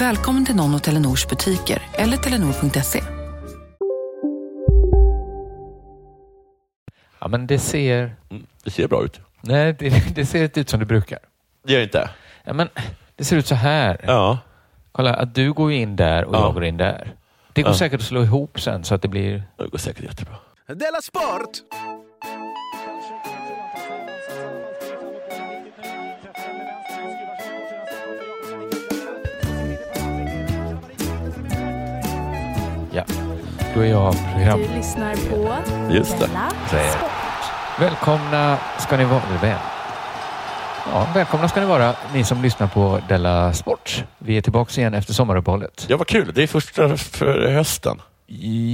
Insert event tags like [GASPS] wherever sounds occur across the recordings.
Välkommen till någon av Telenors butiker eller telenor.se. Ja, men det ser... Mm, Det ser bra ut. Nej, det, det ser inte ut som det brukar. Det gör det inte? Ja, men det ser ut så här. Ja. Kolla, att du går in där och Ja. jag går in där. Det går Ja. säkert att slå ihop sen så att det blir... Det går säkert jättebra. Della Sport! Ja, då är jag program... Du lyssnar på Just det. Sport. Välkomna ska ni vara... Väl. Ja, välkomna ska ni vara, ni som lyssnar på Della Sport. Vi är tillbaka igen efter sommaruppehållet. Ja, vad kul. Det är första för hösten.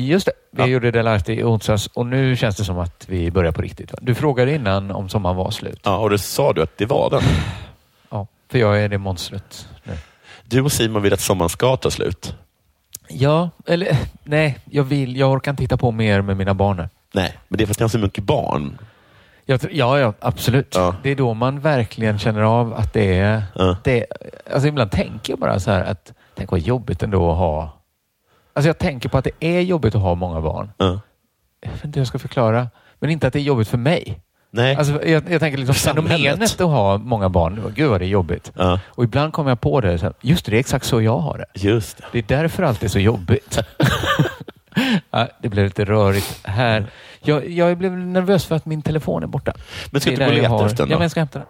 Just det, vi Ja. gjorde Della Arte i onsdags och nu känns det som att vi börjar på riktigt. va? Du frågade innan om sommaren var slut. Ja, och det sa du att det var den. Ja, för jag är det monstret nu. Du och Simon vill att sommaren ska ta slut. Ja, eller [LAUGHS] nej, jag vill. Jag orkar inte titta på mer med mina barn nu. Nej, men det är för att ni har så mycket barn. Tror- ja, ja, absolut. Ja. Det är då man verkligen känner av att det är... Ja. Det, alltså ibland tänker jag bara så här att tänk vad jobbigt ändå att ha... Alltså jag tänker på att det är jobbigt att ha många barn. Ja. Jag vet inte hur jag ska förklara. Men inte att det är jobbigt för mig. Nej. Alltså, jag, jag tänker liksom [LAUGHS] samhället. fenomenet att ha många barn. Gud vad det är jobbigt. Ja, Och ibland kommer jag på det. Så här, just det, det är exakt så jag har det. just det. Det är därför allt är så jobbigt. [LAUGHS] ja, det blev lite rörigt här. Jag, jag blev nervös för att min telefon är borta. Men ska du inte gå och leta har- efter den Ja, då? men jag ska hämta den.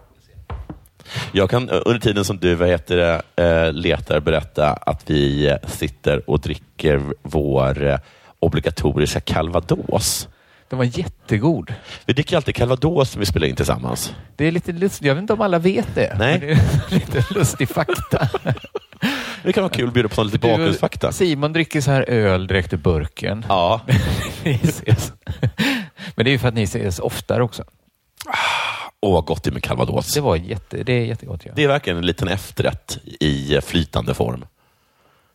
Jag kan eh, under tiden som du vad heter det, eh, letar berätta att vi eh, sitter och dricker vår obligatoriska calvados. Den var jättegod. Vi dricker alltid calvados när vi spelar in tillsammans. Det är lite lustigt. Jag vet inte om alla vet det. Nej. Men det är [LAUGHS] lite lustig fakta. [LAUGHS] Det kan vara kul att bjuda på lite bakgrundsfakta. Simon dricker så här öl direkt ur burken. Ja. [LAUGHS] Men det är ju för att ni ses oftare också. åh vad gott det är med calvados. Det, var jätte, det är jättegott. Ja, Det är verkligen en liten efterrätt i eh, flytande form.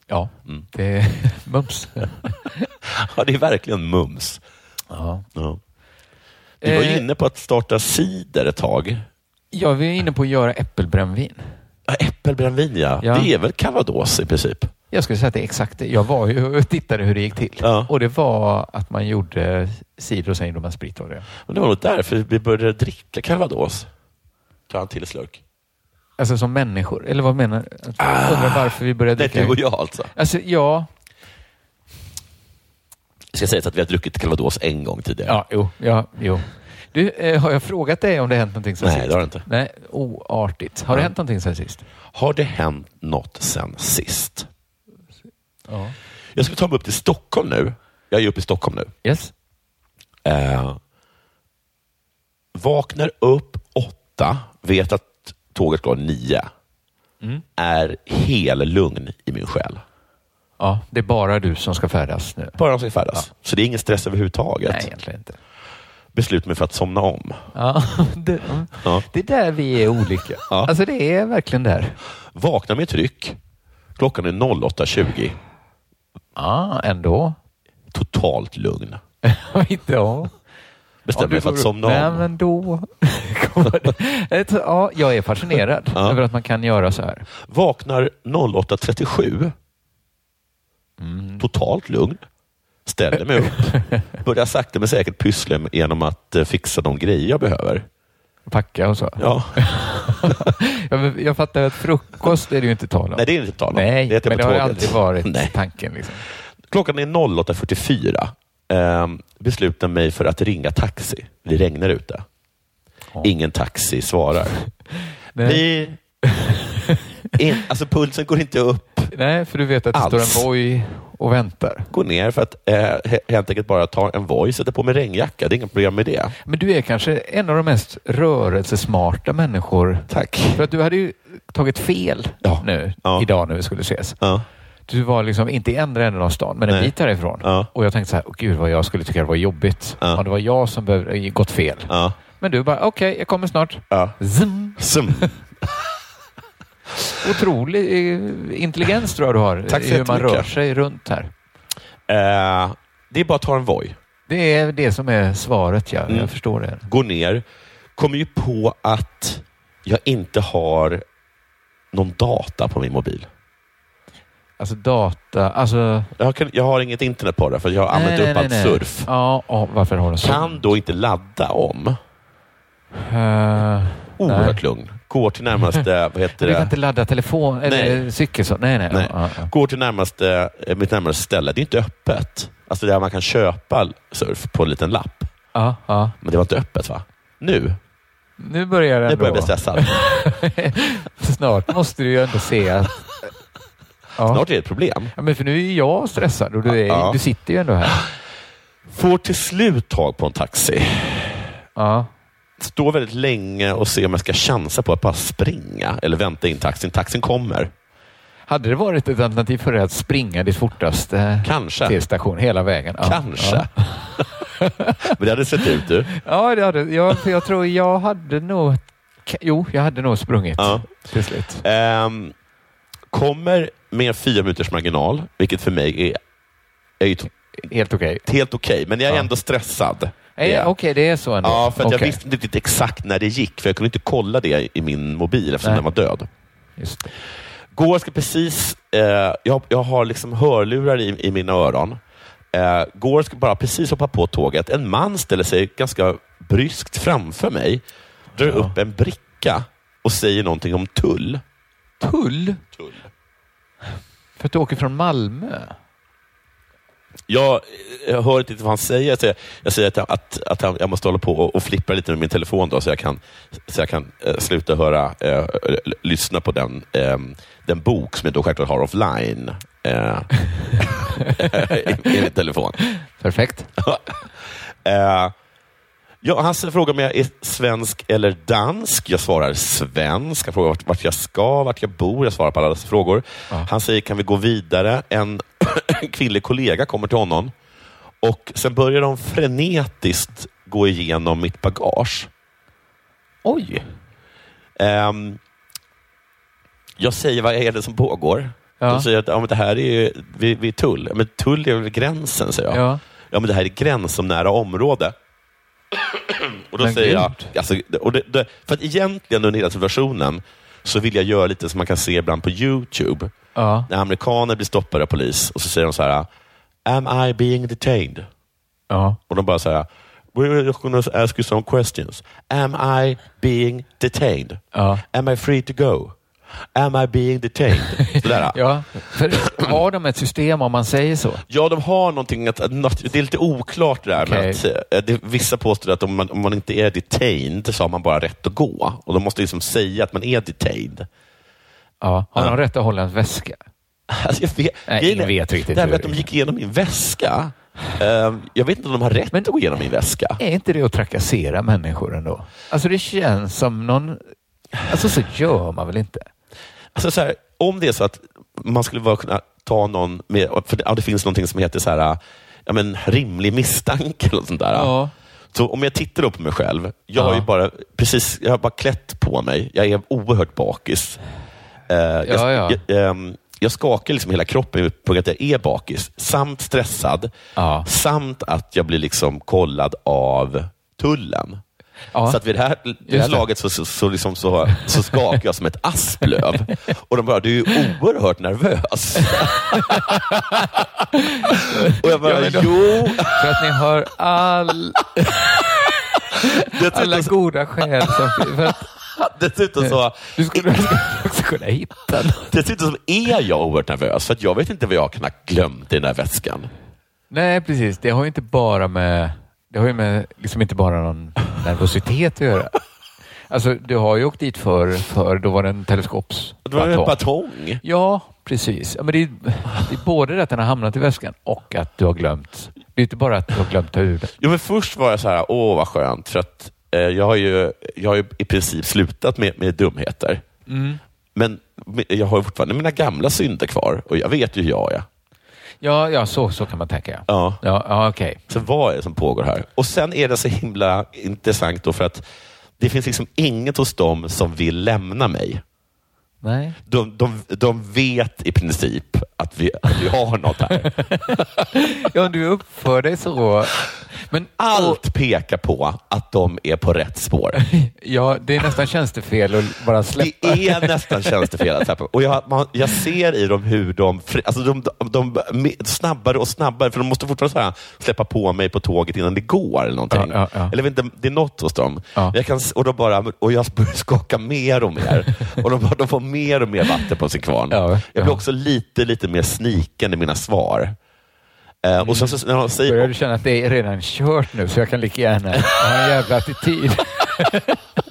ja Mm. det är mums. Ja, det är verkligen mums. Ja. Ja. Vi var ju Eh. inne på att starta cider ett tag. ja, vi är inne på att göra äppelbrännvin. Ja, Äppelbrännvin, ja. Ja. Det är väl calvados i princip? Jag skulle säga att det är exakt det. Jag var ju och tittade hur det gick till. Ja. Och det var att man gjorde cider och sen gjorde man sprit av det. Men det var nog därför vi började dricka calvados. Ta en till slurk. Alltså som människor. Eller vad menar du? Jag undrar varför vi började dricka. du och jag alltså. Alltså, ja. Jag ska säga att vi har druckit calvados en gång tidigare. Ja, jo. Ja, jo. Du, eh, har jag frågat dig om det hänt någonting sen Nej, sist? det har det inte. Nej, oartigt. Har det hänt någonting sen sist? Har det hänt något sen sist? Ja. Jag ska ta mig upp till Stockholm nu. Jag är uppe i Stockholm nu. Yes. Eh, vaknar upp åtta, vet att tåget går nio. Mm. Är hel lugn i min själ. Ja, det är bara du som ska färdas nu. Bara de ska färdas. Så det är ingen stress överhuvudtaget. Nej, egentligen inte. Beslut mig för att somna om. Ja, [LAUGHS] det, Ja. det är där vi är olika. Ja. Alltså det är verkligen där. Vaknar med tryck. Klockan är 08.20. Ja, ändå. Totalt lugn. [LAUGHS] inte ja. Bestämmer mig för att somna Nej, om. men då. [LAUGHS] Ja, jag är fascinerad Ja. över att man kan göra så här. Vaknar 08.37. Mm. Totalt lugn. Ställer mig upp. [LAUGHS] Börjar sakta men säkert pyssla genom att eh, fixa de grejer jag behöver. Packa och så. Ja. [LAUGHS] Ja, men jag fattar att frukost är det ju inte tal om. Nej, det är inte tal om. Nej, det jag men det har aldrig varit Nej. tanken. Liksom. Klockan är 08.44. Eh, beslutar mig för att ringa taxi. Det regnar ute. Ja. Ingen taxi svarar. [LAUGHS] Blir... In, alltså pulsen går inte upp. Nej, för du vet att det Alls. står en Voi och väntar. Går ner för att eh, he- helt enkelt bara ta en voice, sätter på mig regnjacka. Det är inga problem med det. Men du är kanske en av de mest rörelsesmarta människor. Tack. För att du hade ju tagit fel Ja. nu, Ja. idag när vi skulle ses. Ja. Du var liksom inte i andra änden av stan, men en Nej. bit härifrån. Ja. Och jag tänkte så här, åh gud vad jag skulle tycka det var jobbigt Ja. om det var jag som behövde gått fel. Men du bara, okej, jag kommer snart. Ja. Zoom. Som. [LAUGHS] Otrolig eh, intelligens tror jag du har. Tack så i hur man rör sig runt här. Eh, det är bara att ta en Voi. Det är det som är svaret, ja. Mm. Jag förstår det. Går ner. Kommer ju på att jag inte har någon data på min mobil. Alltså data, alltså... Jag, kan, jag har inget internet på det för jag har använt upp allt surf. Ja, ja, varför har du så? Kan då inte ladda om. Uh, Oerhört lugn. Går till närmaste, [LAUGHS] vad heter du kan det? inte ladda telefon eller Nej. cykel så. Nej, nej. Nej. Ja, ja. Går till närmaste, eh, mitt närmaste ställe. Det är inte öppet. Alltså där man kan köpa surf på en liten lapp. Ja, ja. Men det var inte öppet va? Nu? Nu börjar det Nu börjar jag bli stressad. [LAUGHS] Snart måste du ju ändå se att... Ja. Snart är det ett problem. ja, men för nu är jag stressad och du, är, Ja. du sitter ju ändå här. Får till slut tag på en taxi. Ja. Står väldigt länge och ser om jag ska chansa på att bara springa eller vänta in taxin. Taxin kommer. Hade det varit ett alternativ för dig att springa ditt fortaste Kanske. till station hela vägen? Ja. Kanske. Ja, [LAUGHS] Men det hade sett ut du. ja det hade jag. Jag tror jag hade nog... Jo, jag hade nog sprungit Ja. till slut. Ehm, kommer med fyra minuters marginal, vilket för mig är, är Helt okej. helt okej. Men jag är ändå stressad. Okay. Ja. Okej, det är så ändå. Ja, för att jag visste inte riktigt exakt när det gick, för jag kunde inte kolla det i min mobil eftersom Nej. den var död. Just det. Går ska precis, eh, jag, jag har liksom hörlurar i, i mina öron. Eh, går ska bara precis hoppa på tåget. En man ställer sig ganska bryskt framför mig, drar Ja. upp en bricka och säger någonting om tull. Tull? tull. För att du åker från Malmö? Jag, jag hör inte vad han säger. Jag säger, jag säger att, jag- att, att han- jag måste hålla på och, och flippa lite med min telefon då, så jag kan, så jag kan eh, sluta höra, eh, lyssna på den, eh, den bok som jag då självklart har offline eh, [LAUGHS] i, i min telefon. Perfekt. [LAUGHS] Eh, ja, han frågar om jag är svensk eller dansk. Jag svarar svensk. Han frågar vart, vart jag ska, vart jag bor. Jag svarar på alla dessa frågor. Ja. Han säger, kan vi gå vidare? En kvinnlig kollega kommer till honom och sen börjar de frenetiskt gå igenom mitt bagage. Oj! Ehm, jag säger, vad är det som pågår? Ja. De säger att ja, men det här är ju, vi, vi är tull. Ja, Men tull är väl gränsen, säger jag. Ja. Ja, men det här är gräns som nära område. och då Men säger jag, gud. alltså, och det, det, för att egentligen under hela situationen så vill jag göra lite som man kan se ibland på YouTube. Ja. När amerikaner blir stoppade av polis och så säger de så här, Am I being detained? Ja. Och de bara så här, We're going to ask you some questions. Am I being detained? Ja. Am I free to go? Am I being detained? Sådär. [LAUGHS] ja. För har de ett system om man säger så? Ja, de har någonting, att, det är lite oklart det där Okej. att eh, det, vissa påstår att om man, om man inte är detained så har man bara rätt att gå. Och de måste liksom säga att man är detained. Ja. Har Ja. de rätt att hålla en väska? Alltså, jag vet, Nej, ingen vet riktigt Det här med att de gick igenom min väska. eh, jag vet inte om de har rätt Men- att gå igenom min väska. Är inte det att trakassera människor ändå? Alltså det känns som någon... Alltså så gör man väl inte? Alltså, så här, om det är så att man skulle bara kunna ta någon med, för det, ja, det finns någonting som heter så här, ja, men, rimlig misstanke. Eller sånt där. Ja. Så om jag tittar upp på mig själv, jag har ju bara, precis, jag har bara klätt på mig. Jag är oerhört bakis. Eh, jag, ja. Jag, ehm, jag skakar liksom hela kroppen på att jag är bakis, samt stressad, samt att jag blir liksom kollad av tullen. Ja. Så att vid det här, det här laget så, så, så, liksom så, så skakar jag som ett asplöv. [LAUGHS] Och de bara, du är ju oerhört nervös. [LAUGHS] och jag bara, Ja, då- jo. För att ni har all, [LAUGHS] Det, alla goda skäl. Som, att Dessutom så, Du skulle också kunna hitta något. dessutom så är jag oerhört nervös, för jag vet inte vad jag kan ha glömt i den där väskan. Nej, precis. Det har ju inte bara med, det har ju med liksom inte bara någon nervositet att göra. Alltså, du har ju åkt dit för, för då var det en teleskops Det var en batong. Ja, precis. Ja, men det, är, det är både det att den har hamnat i väskan och att du har glömt. Det är inte bara att du har glömt ta ur den. Jo, men först var jag så här, åh vad skönt, för att eh, jag, har ju, jag har ju i princip slutat med, med dumheter. Men jag har ju fortfarande mina gamla synder kvar och jag vet ju hur jag är. Ja, ja så, så kan man tänka. Ja, Ja. ja, ja okej. Så vad är det som pågår här? Och sen är det så himla intressant då för att det finns liksom inget hos dem som vill lämna mig. Nej. De, de, de vet i princip att vi, att vi har något här. [LAUGHS] Ja, du uppför dig så. Men Allt pekar på att de är på rätt spår. [LAUGHS] Ja, det är nästan tjänstefel att bara släppa. Det är nästan tjänstefel att släppa. Och jag, man, jag ser i dem hur de, alltså de, de, de snabbare och snabbare, för de måste fortfarande här, släppa på mig på tåget innan det går. Eller någonting. Ja, ja, ja. Eller inte, det är något hos dem. Ja. Jag kan, och, de bara, och jag börjar skaka mer och mer. [LAUGHS] och de, de får mer och mer vatten på sin kvarn. Ja, jag blir också lite, lite mer sniken i mina svar. Eh, och sen så, när de säger, Börjar du känna att det är redan kört nu så jag kan lika gärna ha en jävla attityd? [LAUGHS]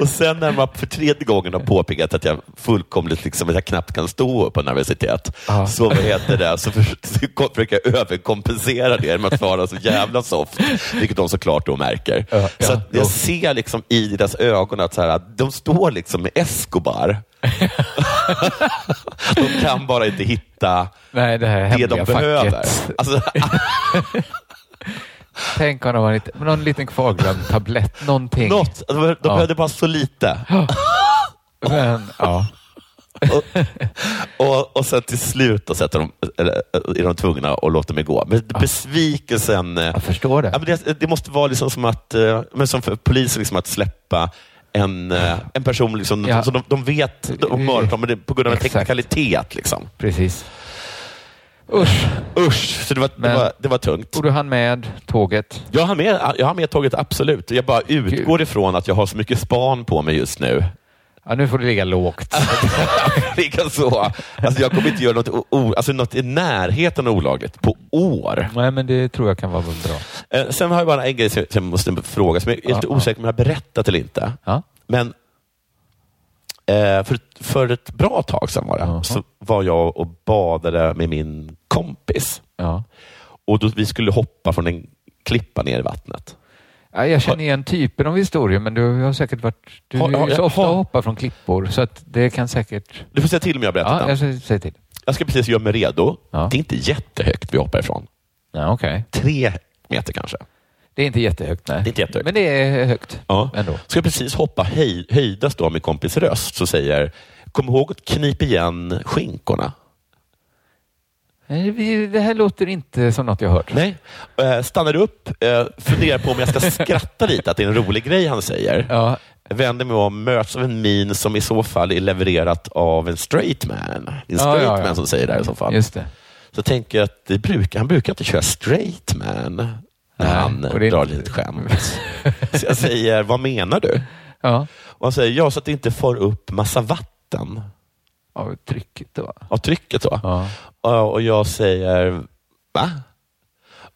Och sen när man för tredje gången har påpekat att jag fullkomligt liksom, att jag knappt kan stå upp på nervositet, Ja. så, vad heter det, så, för, så försöker jag överkompensera det med att svara så jävla soft, vilket de såklart då märker. Ja, så ja, jag ser liksom i deras ögon att så här, att de står liksom med Escobar. [LAUGHS] de kan bara inte hitta Nej, det det de behöver. Alltså, [LAUGHS] Tänk om de har lite, någon liten kvarglömd tablett, någonting. något, de, de Ja. behövde bara så lite. [GASPS] Men, ja. och, och, och sen till slut då sätter de, eller, är de tvungna att låta mig gå. Men besvikelsen... eh, Jag förstår det. Ja, men det, det måste vara liksom som att, eh, men som för polisen, liksom att släppa en, eh, en person som Ja. som de, de vet de mörkar, men det på grund av en teknikalitet. Liksom. Precis. Usch. Usch, så det var, det, var, det var tungt. Och du hann med tåget. Jag har med, jag har med tåget, absolut. Jag bara utgår ifrån att jag har så mycket span på mig just nu. Ja, nu får du ligga lågt. [LAUGHS] Likaså. Alltså jag kommer inte göra något, o, alltså något i närheten av olagligt på år. Nej, men det tror jag kan vara bra. Eh, Sen har jag bara en grej som jag måste fråga, som jag är lite ja. osäker om jag har berättat eller inte. Ja. Men eh, för, för ett bra tag sedan var det, Jaha. så var jag och badade med min kompis. Ja. Och då, Vi skulle hoppa från en klippa ner i vattnet. Ja, jag känner igen typen av historier, men du har säkert varit... Du Har- har- så ofta har- hoppar från klippor, så att det kan säkert... Du får säga till om jag har berättat Ja, jag säger säg till. Jag ska precis göra mig redo. Ja. Det är inte jättehögt vi hoppar ifrån. Ja, okej. Tre meter kanske. Det är inte jättehögt, nej. Det är inte jättehögt. Men det är högt Ja. ändå. Ska jag precis hoppa höj, höjdas då av min kompis röst så säger Kom ihåg att knipa igen skinkorna. Det här låter inte som något jag har hört. Nej. Eh, stannar upp, eh, funderar på om jag ska [LAUGHS] skratta lite, att det är en rolig grej han säger. Ja, Vänder mig om, möts av en min som i så fall är levererat av en straight man. En straight ja, ja. man som säger det här i så fall. just det. Så tänker jag att det brukar, han brukar inte köra straight man när Nej, han drar inte- lite skämt. [LAUGHS] Så jag säger, vad menar du? Ja, Och han säger, ja så att det inte får upp massa vatten av trycket då. av trycket. då. Ja. Och jag säger, va?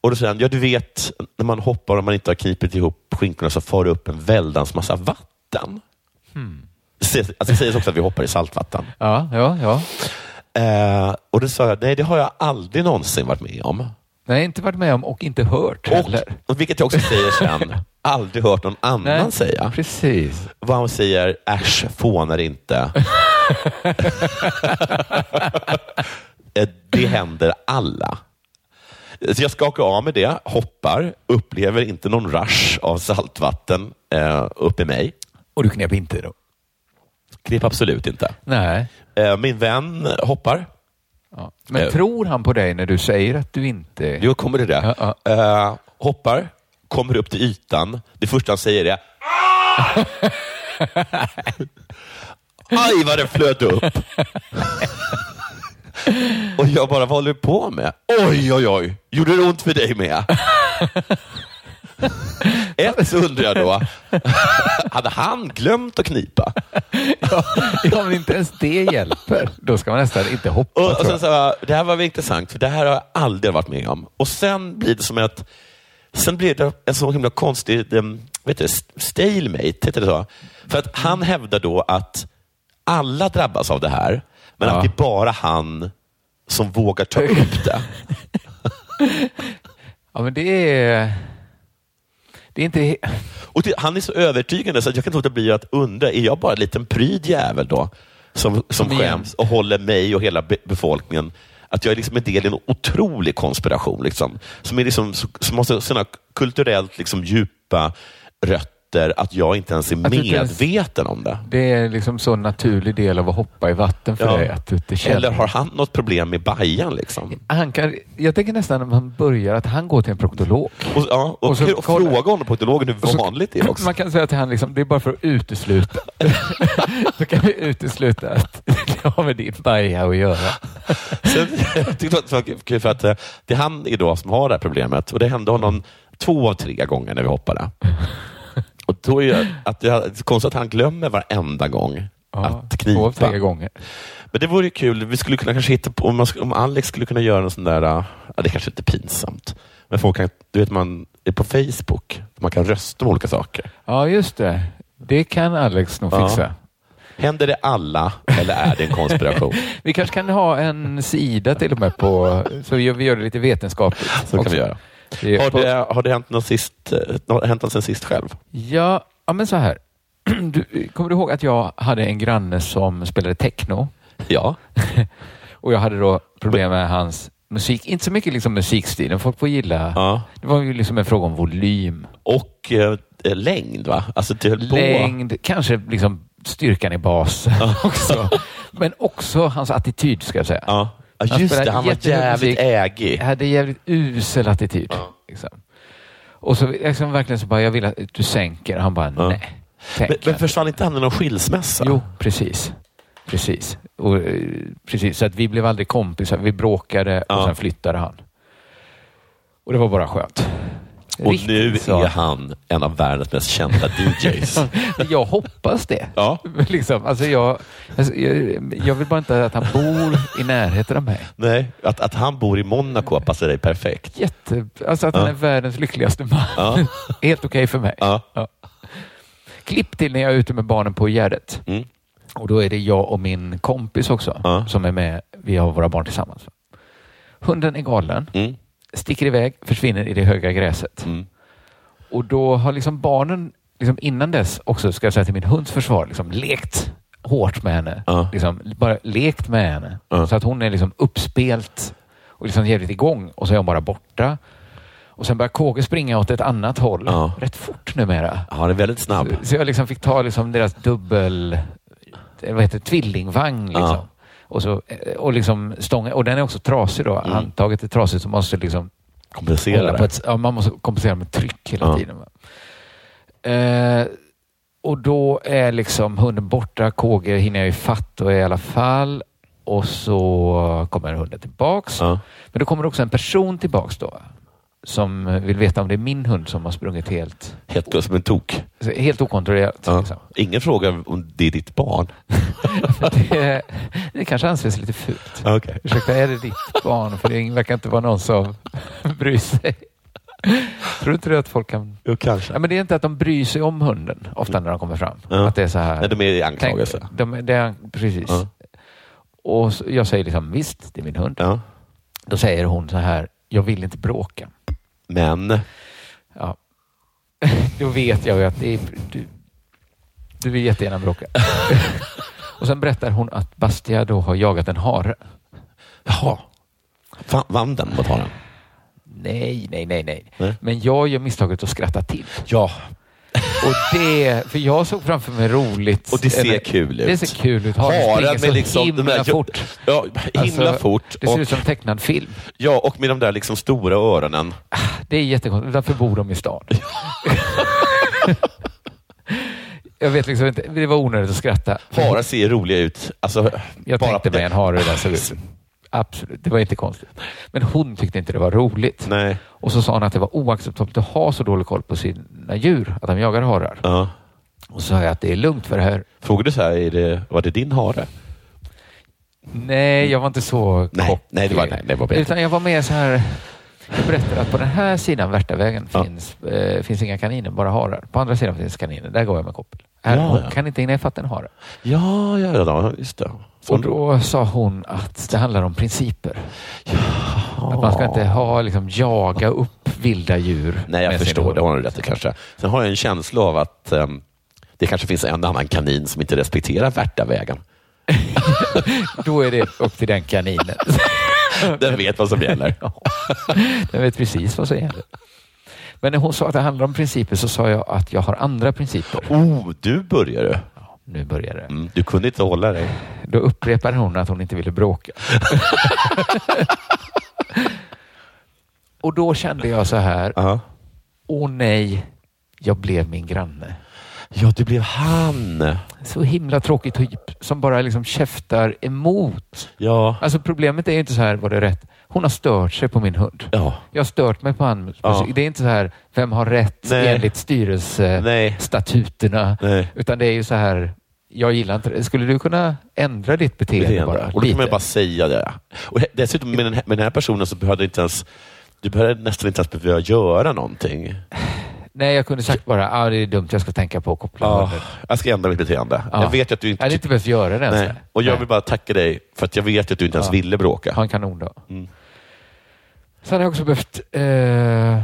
Och då säger han, ja du vet när man hoppar och man inte har knipit ihop skinkorna så far det upp en väldans massa vatten. Sägs- Alltså det sägs också att vi hoppar i saltvatten. Ja, ja, ja. Eh, och då sa jag, nej det har jag aldrig någonsin varit med om. Nej, inte varit med om och inte hört heller. Och, och vilket jag också säger sen, aldrig hört någon annan säga. Precis. Vad han säger, äsch, fånar inte. [LAUGHS] Eh, det händer alla. Så jag skakar av med det, hoppar, upplever inte någon rush av saltvatten eh, upp i mig. Och du knep inte då? Knep absolut inte. Nej. Eh, min vän hoppar. Ja. Men Eh. tror han på dig när du säger att du inte... Jo, kommer det det. Ja, Eh, hoppar, kommer upp till ytan. Det första han säger är "Ah!" Aj, vad det flöt upp. Och jag bara, vad håller du på med? Oj, oj, oj. Gjorde det ont för dig med? Ett så undrar jag då, hade han glömt att knipa? Ja, ja, men inte ens det hjälper. Då ska man nästan inte hoppa. Och, och sen så, det här var intressant, för det här har jag aldrig varit med om. Och sen blir det som att Sen blir det en så himla konstig um, vet du, stalemate, heter det så? För att han hävdar då att alla drabbas av det här, men Ja. att det är bara han som vågar ta upp det. [LAUGHS] Ja, men det är... Det är inte... Och det, han är så övertygande så att jag kan inte låta bli att undra, är jag bara en liten pryd jävel då? Som, som skäms och håller mig och hela be befolkningen att jag är liksom en del i en otrolig konspiration. Liksom, som, är liksom, som har sådana kulturellt liksom, djupa rötter att jag inte ens är Att medveten om det. Det är liksom så naturlig del av att hoppa i vatten för Ja. dig. Att du inte känner. Eller har han något problem med Bajan? Liksom? han kan, jag tänker nästan när man börjar att han går till en proktolog. Och, ja, och, Och så och fråga honom på etologen hur så- vanligt det är också. Man kan säga till han liksom, det är bara för att utesluta. [LAUGHS] så kan vi utesluta att det har med din baja att göra. Sen, jag tyckte att det var kul för att eh, det är han idag som har det här problemet och det hände honom två av tre gånger när vi hoppade. Och då är att det är konstigt att han glömmer varenda gång att två av tre knipa. gånger. Men det vore kul. Vi skulle kunna kanske hitta på, om, man, om Alex skulle kunna göra en sån där, uh, ja, det kanske inte är pinsamt, men folk kan, du vet man är på Facebook, man kan rösta om olika saker. Ja, just det. Det kan Alex nog Ja. fixa. Händer det alla eller är det en konspiration? [LAUGHS] Vi kanske kan ha en sida till och med på, så vi gör, det lite vetenskapligt. Så kan också. vi göra. Det Har på- det, har det hänt något sist, eh, det hänt något sen sist själv? Ja, ja, men så här. [CLEARS THROAT] Du, kommer du ihåg att jag hade en granne som spelade techno? Ja. [LAUGHS] Och jag hade då problem med hans musik. Inte så mycket liksom musikstilen. Folk får gilla. ja. Det var ju liksom en fråga om volym. Och eh, längd, va? Alltså det höll på... Längd, kanske liksom styrkan i bas [LAUGHS] också. Men också hans attityd ska jag säga. Ja. Ja, just det, han var jävligt musik. ägig. Hade jävligt usel attityd. Ja. Liksom. Och så liksom verkligen så bara, jag vill att du sänker. Han bara, Ja. nej. Men, men försvann inte han i någon skilsmässa? Jo, precis. Precis. Och, eh, precis. Så att vi blev aldrig kompisar. Vi bråkade och Ja. sen flyttade han. Och det var bara skönt. Och Riktigt nu så. är han en av världens mest kända DJs. [LAUGHS] Jag hoppas det. ja. [LAUGHS] Liksom, alltså jag, alltså jag, jag vill bara inte att han bor i närheten av mig. Nej, att, att han bor i Monaco passar dig perfekt. Jätte, alltså att han Ja. är världens lyckligaste man. Ja. [LAUGHS] Helt okej för mig. Ja. Klipp till när jag är ute med barnen på Gärdet. Mm. Och då är det jag och min kompis också Ja. som är med. Vi har våra barn tillsammans. Hunden är galen, Mm. Sticker iväg, försvinner i det höga gräset. Mm. Och då har liksom barnen liksom innan dess också, ska jag säga till min hunds försvar, liksom lekt hårt med henne. Ja. Liksom, bara lekt med henne. Ja. Så att hon är liksom uppspelt och liksom jävligt igång och så är hon bara borta. Och sen börjar KG springa åt ett annat håll Ja. rätt fort numera. Ja, Han är väldigt snabb. Så, så jag liksom fick ta liksom deras dubbel, vad heter det, tvillingvagn. Liksom. Och, så, eh, och, liksom stånga, och den är också trasig då. Mm. Handtaget är trasigt så man måste liksom Kompensera på ett, ja, man måste kompensera med tryck hela Ja. tiden. Eh, och då är liksom hunden borta, KG hinner jag i fatt och i alla fall. Och så kommer hunden tillbaks. Ja. Men då kommer också en person tillbaks då. Som vill veta om det är min hund som har sprungit helt, Helt som en tok. helt okontrollerat. Ja. Liksom. Ingen frågar om det är ditt barn. [LAUGHS] Det, det kanske anses lite fult. Okay. Ursäkta, är det ditt barn? För det verkar inte vara någon som [LAUGHS] bryr sig. Tror inte du att folk kan... Jo, kanske. Ja, men det är inte att de bryr sig om hunden ofta när de kommer fram. Ja. Att det är så här... Nej, de är i Tänk, anklagelse. de, det är, precis. Ja. Och så, jag säger liksom, visst, det är min hund. Då säger hon så här, jag vill inte bråka. Men, Ja. [LAUGHS] Då vet jag ju att det är, du, du vill jättegärna bråka. [LAUGHS] och sen berättar hon att Bastia då har jagat en hare. jaha. Va- Vann den mot haren? Nej, nej, nej, nej. Nej. Men jag gör misstaget att skratta till. Ja. Och det, för jag såg framför mig roligt. Och det ser eller- kul ut. Det ser kul ut. Haren Haren springer med så liksom himla där- fort. Ja, himla Alltså, fort. Det ser Och, ut som tecknad film. ja, och med de där liksom stora öronen. Det är jättekonstigt. Därför bor de i stan. [LAUGHS] jag vet liksom inte. Det var onödigt att skratta. Harar ser roliga ut. Alltså, Jag bara tänkte mig en hare hur den såg ut. Absolut, det var inte konstigt. Men hon tyckte inte det var roligt. Nej. Och så sa hon att det var oacceptabelt att ha så dålig koll på sina djur, att de jagar harar. Ja. Och så sa jag att det är lugnt för det här. Frågade så här, är det, var det din hare? Nej, jag var inte så Nej, nej, det var- nej, det var bättre. Utan jag var mer så här... Jag berättade att på den här sidan Värtavägen Ja. finns, eh, finns inga kaniner, bara harar. På andra sidan finns kaniner. Där går jag med koppel. Här, Ja, hon ja. kan inte innefatta en hare. Ja, ja, ja, just det. Så Och då sa hon att det handlar om principer. Att man ska inte ha, liksom, jaga upp vilda djur. Nej, jag förstår. Det har du rätt i kanske. Sen har jag en känsla av att ehm, det kanske finns en annan kanin som inte respekterar Värtavägen. [LAUGHS] Då är det upp till den kaninen. [LAUGHS] [LAUGHS] Den vet vad som gäller. [LAUGHS] Den vet precis vad som gäller. Men när hon sa att det handlar om principer så sa jag att jag har andra principer. Oh, du börjar du. Ja, nu börjar det. Mm, du kunde inte hålla dig. Då upprepade hon att hon inte ville bråka. [LAUGHS] Och då kände jag så här, åh nej, jag blev min granne. Ja, det blev han. Så himla tråkig typ som bara liksom käftar emot. Ja. Alltså problemet är inte så här, var det rätt? Hon har stört sig på min hund. Ja. Jag har stört mig på han. Ja. Det är inte så här, vem har rätt Nej. enligt styrelsestatuterna? Nej. Utan det är ju så här, jag gillar inte det. Skulle du kunna ändra ditt beteende, Beteende. bara? Och då kan lite? man bara säga det. Och dessutom med den, här, med den här personen så behövde inte ens du behövde nästan inte ens behöva göra någonting. Nej, jag kunde sagt bara, ah, det är dumt, jag ska tänka på att koppla Ja, hunden. jag ska ändra mitt beteende. Ja. Jag vet ju att du Jag inte... hade inte behövt göra det ens. Nej. Och jag vill bara tacka dig för att jag vet att du inte ens Ja. ville bråka. Ha en kanondag. Mm. Sen har jag också behövt... Eh, ja,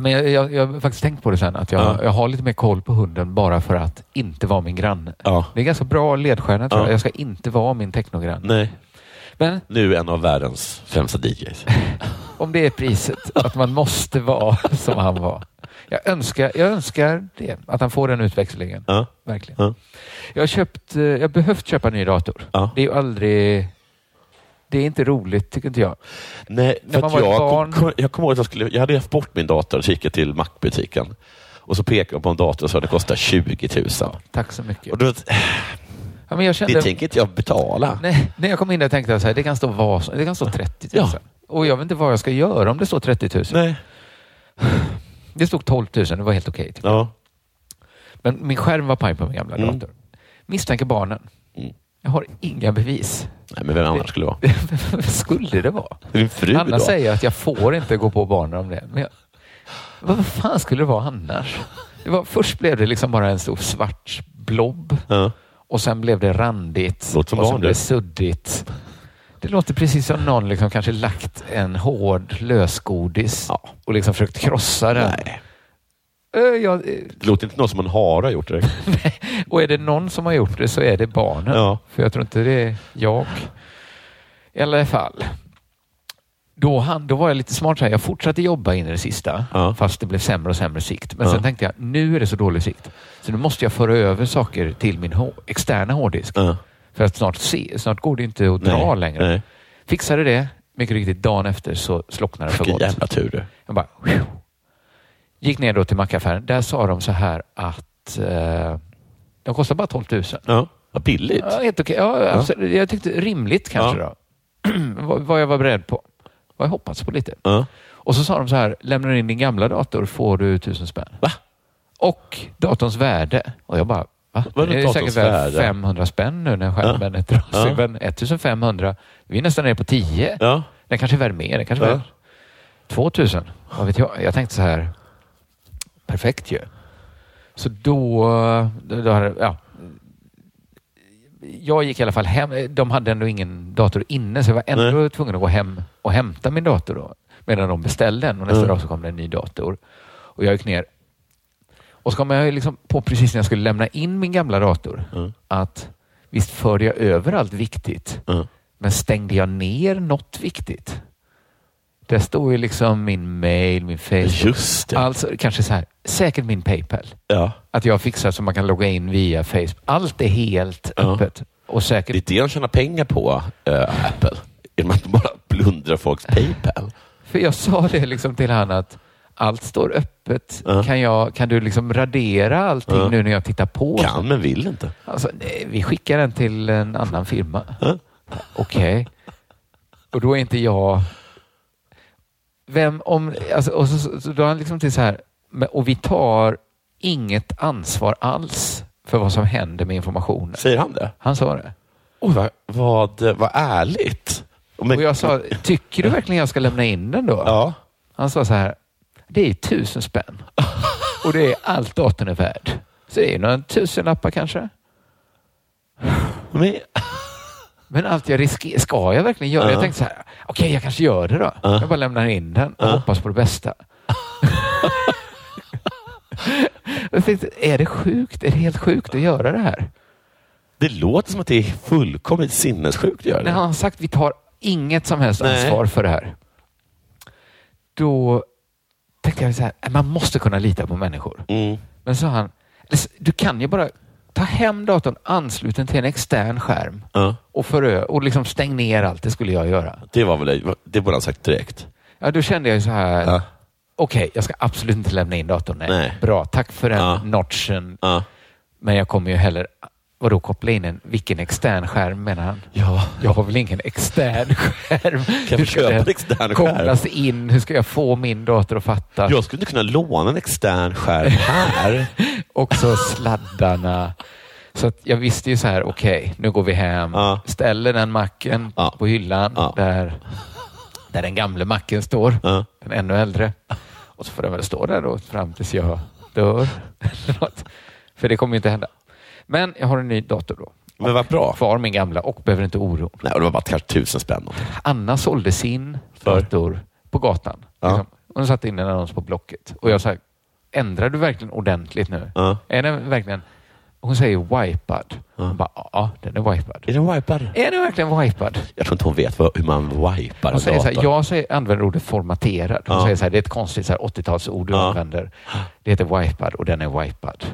men jag, jag, jag har faktiskt tänkt på det sen, att jag, Ja. jag har lite mer koll på hunden bara för att inte vara min granne. Ja. Det är ganska bra ledstjärna tror Ja. jag. Jag ska inte vara min technogranne. Nej. Men Nu en av världens främsta DJs. [LAUGHS] om det är priset, att man måste vara [LAUGHS] som han var. Jag önskar, jag önskar det, att han får den utväxlingen. Ja. Verkligen. Ja. Jag har köpt, eh, jag har behövt köpa en ny dator. Ja. Det är ju aldrig... Det är inte roligt, tycker inte jag. Nej, När för man var jag, barn- kom, jag kommer ihåg att jag, skulle, jag hade haft bort min dator och kikat till Mac-butiken. Och så pekade jag på en dator och sa att det kostar 20 000. Tack så mycket. Och då, Ja, men jag kände, det tänker inte jag betala. nej, när jag kom in där tänkte jag så här, det kan stå, vad, det kan stå 30 000. Ja. Och jag vet inte vad jag ska göra om det står 30 000. Nej. Det stod 12 000, det var helt okej. typ. Ja. Men min skärm var paj på min gamla Mm. dator. Misstänker barnen. Mm. Jag har inga bevis. Nej, men vem annars skulle det vara? [LAUGHS] Vem skulle det vara? Din fru Anna då? säger att jag får inte gå på barnen om det. Men jag, vad fan skulle det vara annars? Det var, först blev det liksom bara en stor svart blob Ja. och sen blev det randigt Låter som och sen barn, blev det suddigt. Det låter precis som någon liksom kanske lagt en hård lösgodis Ja. och liksom försökt krossa den. Nej. Eh, jag, eh, Det låter inte någon som en hare har gjort det. [LAUGHS] och är det någon som har gjort det så är det barnen. Ja. För jag tror inte det är jag. I alla fall. Då, han, då var jag lite smart. Så här. Jag fortsatte jobba in i det sista, Ja. fast det blev sämre och sämre sikt. Men Ja. sen tänkte jag, nu är det så dålig sikt. Så nu måste jag föra över saker till min externa hårddisk. Ja. För att snart, se, snart går det inte att dra Nej. längre. Nej. Fixade det. Mycket riktigt, dagen efter så slocknade det för gott. jävla tur du. Jag bara... Gick ner då till mackaffären. Där sa de så här att eh, de kostar bara 12 000. Ja. Vad billigt. Ja, helt okej. Ja, alltså, jag tyckte rimligt kanske Ja. då. [CLEARS THROAT] vad, vad jag var beredd på. Vad jag hoppats på lite. Ja. Och så sa de så här, lämnar du in din gamla dator får du tusen spänn. Va? Och datorns värde. Och jag bara, va? Det är säkert värde? 500 spänn nu när skärmen är trasig. Ja. Men 1500, vi är nästan nere på 10. Ja. Den kanske är värd mer. Den kanske är Ja. värd 2000. Vad vet jag? Jag tänkte så här, perfekt ju. Så då, då, ja. Jag gick i alla fall hem. De hade ändå ingen dator inne så jag var ändå Nej. tvungen att gå hem och hämta min dator då. Medan de beställde den och nästa Mm. dag så kom det en ny dator. Och jag gick ner. Och så kom jag liksom på precis när jag skulle lämna in min gamla dator Mm. att visst förde jag över allt viktigt Ja. men stängde jag ner något viktigt? Där står ju liksom min mail, min Facebook. Just det. Alltså kanske så här, säkert min Paypal. Ja. Att jag fixar så man kan logga in via Facebook. Allt är helt Ja. öppet. Och Det säkert, är det de tjänar pengar på, äh, Apple. Genom att bara plundrar folks Paypal. för jag sa det liksom till han att allt står öppet. Ja. Kan, jag, kan du liksom radera allting Ja. nu när jag tittar på? Kan men vill inte. Alltså, nej, vi skickar den till en annan firma. Ja. Okej. Och då är inte jag... Vem om... Alltså, och så, så, så då är han liksom till så här, och vi tar inget ansvar alls för vad som händer med informationen. Säger han det? Han sa det. Oj, vad, vad, vad ärligt. Men, Och jag sa, tycker du verkligen jag ska lämna in den då? Ja. Han sa så här, det är tusen spänn. Och det är allt datorn är värd. Så det är några tusenlappar kanske. Men, Men allt jag riskerar, ska jag verkligen göra? Ja. Jag tänkte så här, okej jag kanske gör det då. Ja. Jag bara lämnar in den och hoppas på det bästa. jag tänkte, är det sjukt? Är det helt sjukt att göra det här? det låter som att det är fullkomligt sinnessjukt att göra När det. han har sagt vi tar inget som helst Nej. ansvar för det här. Då tänkte jag så här, man måste kunna lita på människor. Mm. Men sa han, du kan ju bara ta hem datorn, anslut den till en extern skärm Ja. och, förö, och liksom stäng ner allt. Det skulle jag göra. Det var väl det borde han sagt direkt. Ja, då kände jag så här, Ja. okej, jag ska absolut inte lämna in datorn. Nej. Nej. Bra, tack för den Ja. notchen. Ja. Men jag kommer ju heller, vadå koppla in en, vilken extern skärm menar han? Ja. Jag har väl ingen extern skärm? Kan Hur ska köpa extern skärm? kopplas in? Hur ska jag få min dator att fatta? Jag skulle inte kunna låna en extern skärm här. [LAUGHS] Också sladdarna. Så jag visste ju så här, okej, nu går vi hem, Ja. ställer den macken Ja. på hyllan Ja. där, där den gamla macken står, Ja. den ännu äldre. Och så får den väl stå där då fram tills jag dör. [LAUGHS] För det kommer ju inte hända. Men jag har en ny dator då. Men vad bra. Kvar min gamla och behöver inte oro. Nej, och det var bara kanske tusen spänn. Anna sålde sin För? dator på gatan. Ja. Liksom. Hon satte in en annons på Blocket. Och jag sa, ändrar du verkligen ordentligt nu? Ja. Är den verkligen... Hon säger wipad. Hon bara, ja, den är wipad. Är den wipad? Är den verkligen wipad? Jag tror inte hon vet vad, hur man wipar en Hon säger så här, dator. jag säger, använder ordet formaterad. Hon Ja. säger så här, det är ett konstigt så här 80-talsord du Ja. använder. Det heter wipad och den är wipad.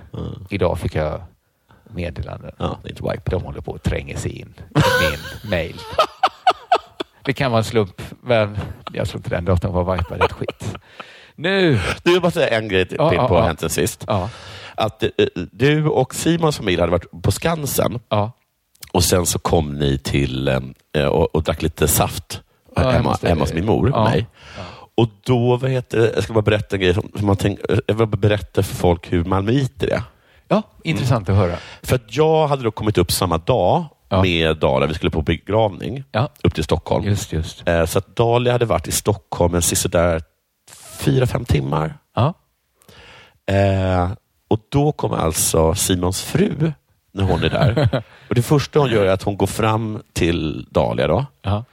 Idag fick jag meddelanden. Ja, det är. De håller på att tränga sig in i min [LAUGHS] mail. Det kan vara en slump, men jag tror inte den datorn var wipad ett skit. Nu! Du, jag bara säga en grej till Ja, på ja, hänt sen sist. Ja, Att eh, du och Simons familj hade varit på Skansen ja. och sen så kom ni till eh, och, och drack lite saft Ja, hemma, hemma hos min mor och mig. Och då, vad heter jag ska bara berätta en grej. Som, som man tänk, jag vill berätta för folk hur malmöiter är. Ja intressant att höra. För att jag hade då kommit upp samma dag Ja. med Dalia. Vi skulle på begravning Ja. upp till Stockholm. Just, just. Eh, Så att Dalia hade varit i Stockholm en sådär fyra, fem timmar. Ja. Eh, och då kommer alltså Simons fru, när hon är där. [LAUGHS] och Det första hon gör är att hon går fram till Dalia då, Ja.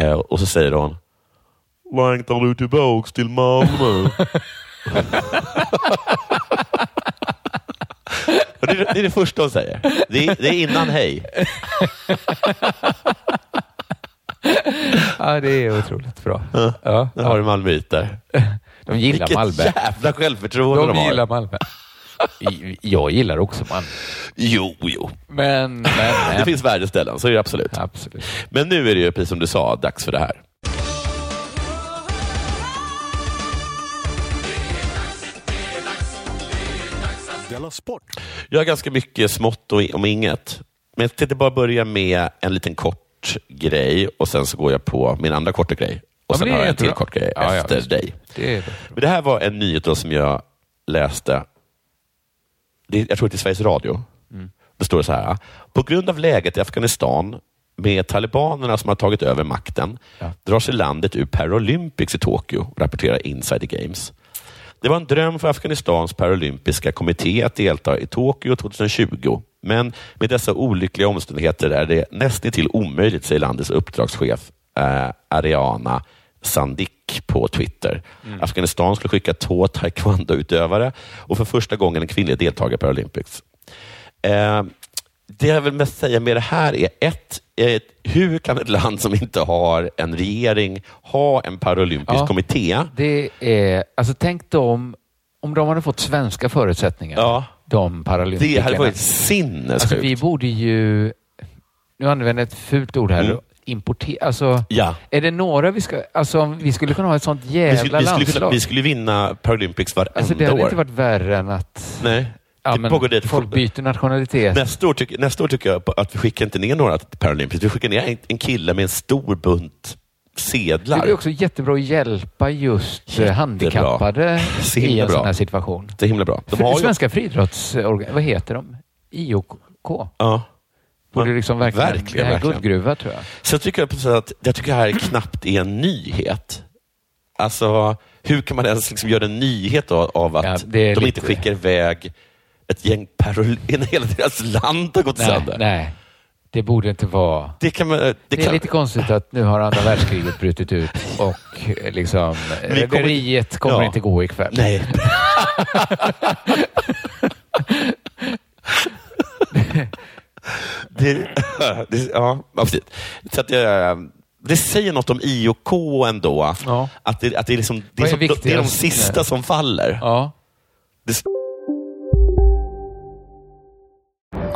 eh, och så säger hon Längtar du tillbaks till Malmö? [LAUGHS] Och det, är, det är det första hon säger. Det är, det är innan hej. ja, det är otroligt bra. Ja. Där har du malmöiter. De gillar Vilket Malmö. jävla självförtroende de, De har. gillar Malmö. Jag gillar också Malmö. Jo, jo. Men, men, Det men. finns värdeställen, så är det absolut. Absolut. Men nu är det ju, precis som du sa, dags för det här. Sport! Jag har ganska mycket smått och om inget. Men jag tänkte bara börja med en liten kort grej och sen så går jag på min andra korta grej. Och Ja, sen har jag en till jättebra. kort grej Ja, ja, efter visst. dig. Det det. Men det här var en nyhet som jag läste. Det, jag tror det är Sveriges Radio. Mm. Det står så här. På grund av läget i Afghanistan med talibanerna som har tagit över makten Ja. drar sig landet ur Paralympics i Tokyo, rapporterar Insider Games. Det var en dröm för Afghanistans paralympiska kommitté att delta i Tokyo 2020. Men med dessa olyckliga omständigheter är det nästintill omöjligt, säger landets uppdragschef eh, Ariana Sandik på Twitter. Afghanistan skulle skicka två taekwondo-utövare och för första gången en kvinnlig deltagare i Paralympics. Eh, det jag vill mest säga med det här är ett, eh, hur kan ett land som inte har en regering ha en paralympisk Ja. kommitté? Det är, alltså tänk dem, om de hade fått svenska förutsättningar, Ja. de Det paralympikerna. hade varit sinnessjukt. Alltså vi borde ju, nu använder jag ett fult ord här, Mm. importera, alltså Ja. är det några vi ska, alltså vi skulle kunna ha ett sånt jävla Vi skulle, vi, skulle, landslag. vi skulle vinna Paralympics varenda alltså det hade år. inte varit värre än att Nej. Ja, det pågår det. folk byter nationalitet. Nästa år, tycker, nästa år tycker jag att vi skickar inte ner några till Paralympics. Vi skickar ner en, en kille med en stor bunt sedlar. Det är också jättebra att hjälpa just eh, Jättebra. handikappade [LAUGHS] i en bra. sån här situation. Det är himla bra. De har ju, Svenska friidrottsorgan, vad heter de? IOK? ja. Borde liksom verkligen, Verkligen, det här är guldgruva tror jag. Sen tycker jag sätt att jag tycker det här knappt är en nyhet. Alltså, hur kan man ens liksom göra en nyhet av, att Ja, de inte skickar iväg ett gäng parol... [LAUGHS] Hela deras land har gått Nej, sönder. nej, det borde inte vara... Det, kan man, det, Det är kan, lite konstigt att nu har andra världskriget brutit ut och eh, liksom Vi kommer- rederiet kommer Ja. inte gå ikväll. Nej. [LAUGHS] det, det, ja, precis. Så att, eh, det säger något om IOK ändå. Ja. Att, det, att det, är liksom, det, är som, det är de sista som faller. Ja. Det,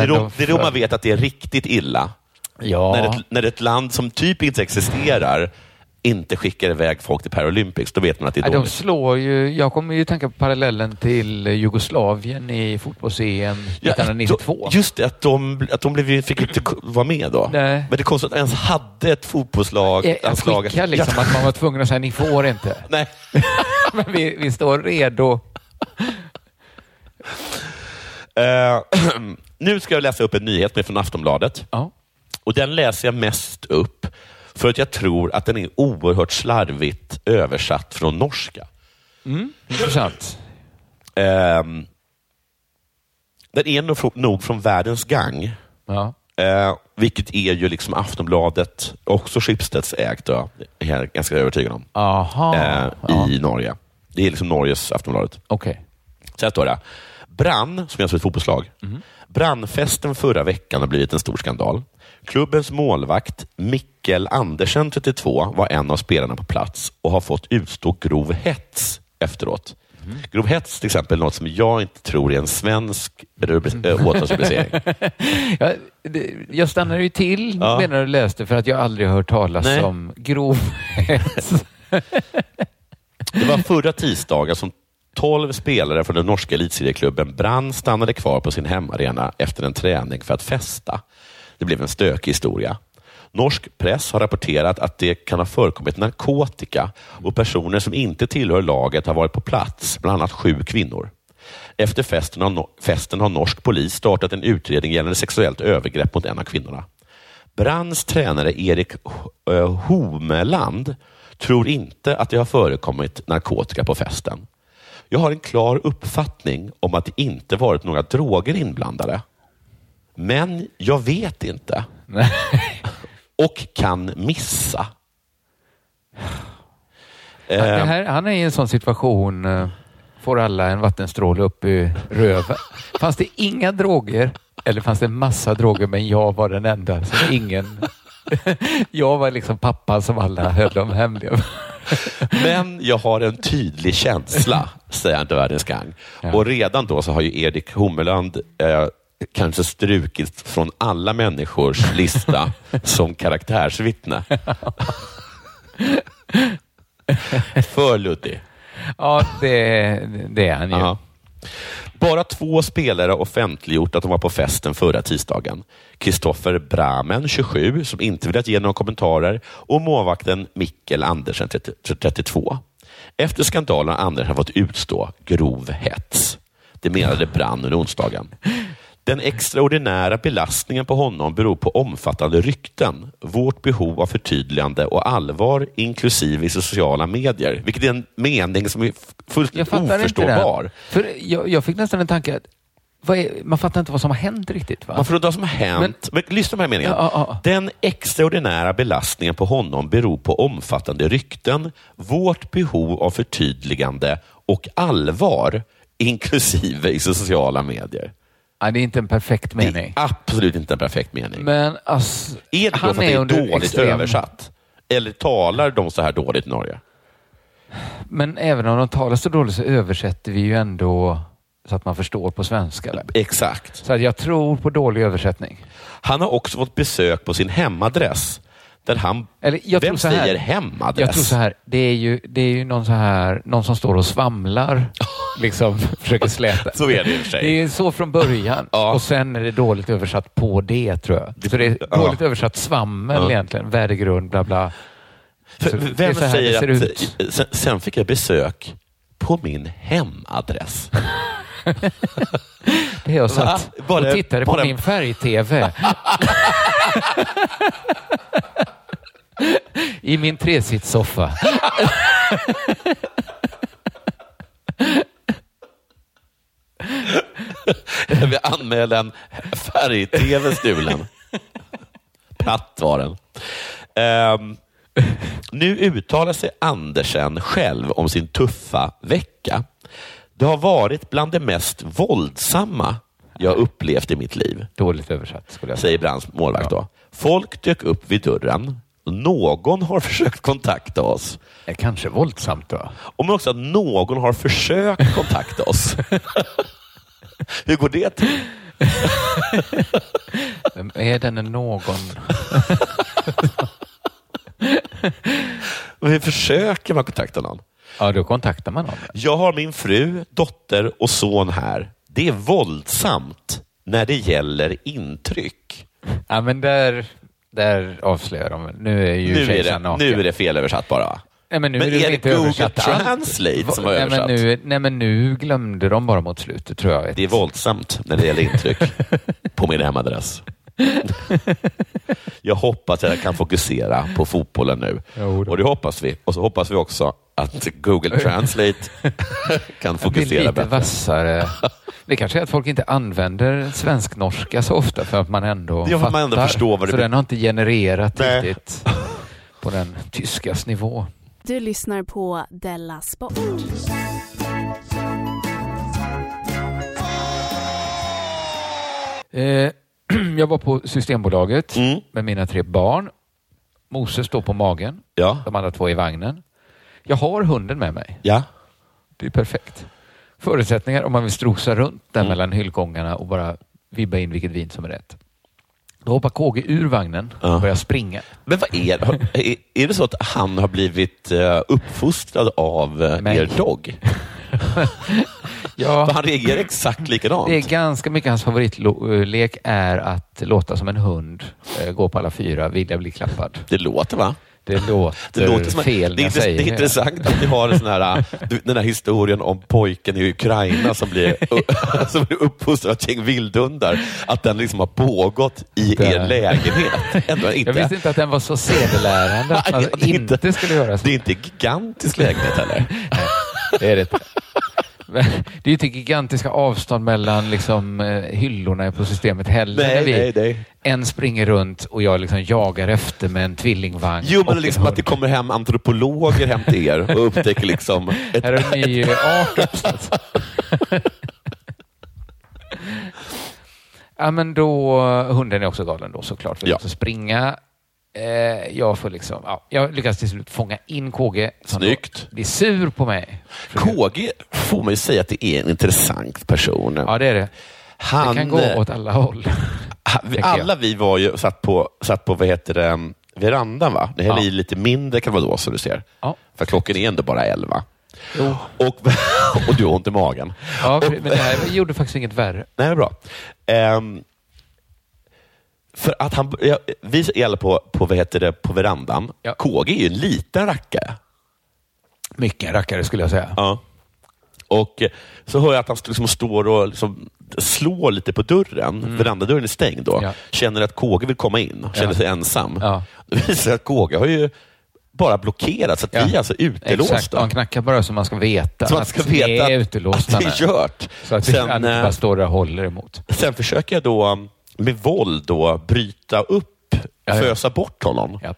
Det, är då, de det är då man vet att det är riktigt illa. Ja. När, ett, när ett land som typ inte existerar inte skickar iväg folk till Paralympics, då vet man att det är Ja, de dåligt. slår ju, jag kommer ju tänka på parallellen till Jugoslavien i fotbolls-EM Ja, 1992. då- Just det, att de, att de blev, fick inte vara med då. Nej. Men det konstigt att de ens hade ett fotbollslag. Eh, Att skicka liksom, Ja. att man var tvungen att säga ni får inte. [LAUGHS] Nej. [LAUGHS] Men vi, vi står redo. Eh, [CLEARS THROAT] [CLEARS THROAT] nu ska jag läsa upp en nyhet med från Aftonbladet. Ja. Och Den läser jag mest upp för att jag tror att den är oerhört slarvigt översatt från norska. Intressant. Ehm, den är nog från, nog från Världens Gang, Ja. eh, vilket är ju liksom Aftonbladet, också Schibsteds ägt, då, är jag ganska övertygad om, Aha. eh, ja. i Norge. Det är liksom Norges Aftonbladet. Okej. Så här står det. Brann, som är alltså ett fotbollslag. Brandfesten förra veckan har blivit en stor skandal. Klubbens målvakt Mikkel Andersen, 32, var en av spelarna på plats och har fått utstå grov hets efteråt. Grov hets till exempel är något som jag inte tror är en svensk äh, åtalsrubricering. [LAUGHS] Jag, jag stannade ju till Ja. medan du läste för att jag aldrig hört talas Nej. om grov hets. Det var förra tisdagen som 12 spelare från den norska elitserieklubben Brann stannade kvar på sin hemmaarena efter en träning för att festa. Det blev en stökig historia. Norsk press har rapporterat att det kan ha förekommit narkotika och personer som inte tillhör laget har varit på plats, bland annat sju kvinnor. Efter festen har, no- festen har norsk polis startat en utredning gällande sexuellt övergrepp mot en av kvinnorna. Brands tränare Erik eh, Homeland tror inte att det har förekommit narkotika på festen. Jag har en klar uppfattning om att det inte varit några droger inblandade. Men jag vet inte. Och kan missa. Det Eh, här, han är i en sån situation, eh, får alla en vattenstråle upp i röven. Fanns det inga droger eller fanns det en massa droger men jag var den enda som ingen... [LAUGHS] Jag var liksom pappan som alla höll dem hemliga. Men jag har en tydlig känsla, [LAUGHS] säger han till Världens Gang. Ja. Och redan då så har ju Erik Hummeland eh, kanske strukit från alla människors lista [LAUGHS] som karaktärsvittne. För luddig. Ja, det, det är han ju. Ja. Bara två spelare har offentliggjort att de var på festen förra tisdagen. Kristoffer Bramen, 27, som inte velat ge några kommentarer och målvakten Mikkel Andersen, 32. Efter skandalen har Andersen fått utstå grov hets. Det menade Brann under onsdagen. Den extraordinära belastningen på honom beror på omfattande rykten, vårt behov av förtydligande och allvar, inklusive i sociala medier. Vilket är en mening som är fullständigt inte oförståbar. För jag, jag fick nästan en tanke att är, man fattar inte vad som har hänt riktigt. Va? Man får undra vad som har hänt. Men, lyssna på den här meningen. Ja, ja, ja. Den extraordinära belastningen på honom beror på omfattande rykten, vårt behov av förtydligande och allvar, inklusive i sociala medier. Ja, det är inte en perfekt Det är mening. absolut inte en perfekt mening. Men alltså, är det då för att det är dåligt extrem- översatt? Eller talar de så här dåligt i Norge? Men även om de talar så dåligt så översätter vi ju ändå så att man förstår på svenska. Eller? Exakt. Så jag tror på dålig översättning. Han har också fått besök på sin hemadress. Där han, Eller jag vem tror säger hemadress? Jag tror så här, det är ju, det är ju någon, så här, någon som står och svamlar, [LAUGHS] liksom försöker släta. Så är det i och för sig. Det är så från början Ja. och sen är det dåligt översatt på det tror jag. Så det är Ja. dåligt översatt svammel Ja. egentligen, värdegrund, bla bla. För vem säger att. Sen, sen fick jag besök på min hemadress. [LAUGHS] Det är jag satt och tittade på min färg-tv. [LAUGHS] I min tresitssoffa. Vi anmälde en färg-tv stulen. Platt var den. Ehm, nu uttalar sig Andersen själv om sin tuffa vecka. Det har varit bland det mest våldsamma jag upplevt i mitt liv, Dåligt översatt skulle jag säga. säger Brands målvakt. Då. Folk dök upp vid dörren. Någon har [LAUGHS] försökt kontakta oss. Eh, Kanske våldsamt då. Och men också att någon har försökt kontakta oss. [LAUGHS] Hur går det till? [LAUGHS] Vem är denne någon? Hur försöker man kontakta någon? Ja, då kontaktar man någon. Jag har min fru, dotter och son här. Det är våldsamt när det gäller intryck. Ja, men där, där avslöjar de. Nu är ju Nu är, det, naken. nu är det fel översatt bara. Nej, men nu Men är det, är det Google översatt allt. Translate som har nej, översatt? Men nu, nej, men nu glömde de bara mot slutet, tror jag. Det är våldsamt när det gäller intryck [LAUGHS] på min hemadress. [LAUGHS] Jag hoppas att jag kan fokusera på fotbollen nu. Och det hoppas vi. Och så hoppas vi också att Google [LAUGHS] Translate [LAUGHS] kan Det fokusera lite bättre. vassare. Det kanske är att folk inte använder svensk-norska så ofta för att man ändå Ja, fattar. man ändå förstår vad det så blir. den har inte genererat Nej. riktigt på den tyskas nivå. Du lyssnar på Della Sport. Eh, [CLEARS THROAT] jag var på Systembolaget Mm. med mina tre barn. Moses står på magen, Ja. de andra två i vagnen. Jag har hunden med mig. Ja. Det är perfekt. Förutsättningar om man vill strosa runt där Mm. mellan hyllgångarna och bara vibba in vilket vin som är rätt. Då hoppar KG ur vagnen och börjar springa. Men vad är det? Är, det så att han har blivit uh, uppfostrad av Nej. er dog? [LAUGHS] Ja, För han reagerar exakt likadant. det är ganska mycket hans favoritlek är att låta som en hund, eh, gå på alla fyra, vilja bli klappad. Det låter va? Det låter, Det låter som fel det, är, säger det är intressant att ni har en sån här, du- den här historien om pojken i Ukraina som blir, [LAUGHS] som blir uppfostrad av ett gäng vildhundar. Att den liksom har pågått i Det- er lägenhet. Ändå inte. Jag visste inte att den var så sedelärande att man Nej, det inte, inte- skulle göra så. Det är inte gigantisk lägenhet heller. [LAUGHS] Det är det [LAUGHS] Det är ju inte gigantiska avstånd mellan liksom, eh, hyllorna på systemet heller. Nej, när vi, nej, nej. En springer runt och jag liksom jagar efter med en tvillingvagn. Jo, men en liksom att det kommer hem antropologer hem till er och upptäcker liksom [LAUGHS] ett, Här är en ny art [LAUGHS] uppsatt. ja, men då, hunden är också galen då såklart. Vill Ja. också springa. Eh, jag får liksom, ja, jag lyckas till slut fånga in KG. som då Snyggt. Blir sur på mig. KG får man ju säga att det är en intressant person. Ja, det är det. Han, det kan gå åt alla håll. Alla vi var ju satt på, satt på vad heter det, um, verandan. Va? Det här Ja. är lite mindre kan vara då, som du ser. Ja. För klockan är ändå bara elva. Jo. Och, [LAUGHS] och du har ont i magen. Ja, men det här gjorde faktiskt inget värre. Nej, bra. Ehm, för att han, ja, vi är på, på, vad heter det, på verandan. Ja. KG är ju en liten rackare. Mycket rackare skulle jag säga. Ja. Och eh, så hör jag att han liksom står och liksom slår lite på dörren, verandadörren är stängd då, Mm. Ja. känner att KG vill komma in, känner Ja. sig ensam. Ja. Det visar att KG har ju bara blockerat, så att vi är alltså utelåsta. Exakt, han knackar bara så man ska veta Så man ska att veta är att- utelåsta. att det är kört. Så att vi Sen, inte eh, bara stå där och håller emot. Sen försöker jag då um, med våld då bryta upp, Ja, ja. fösa bort honom. Ja.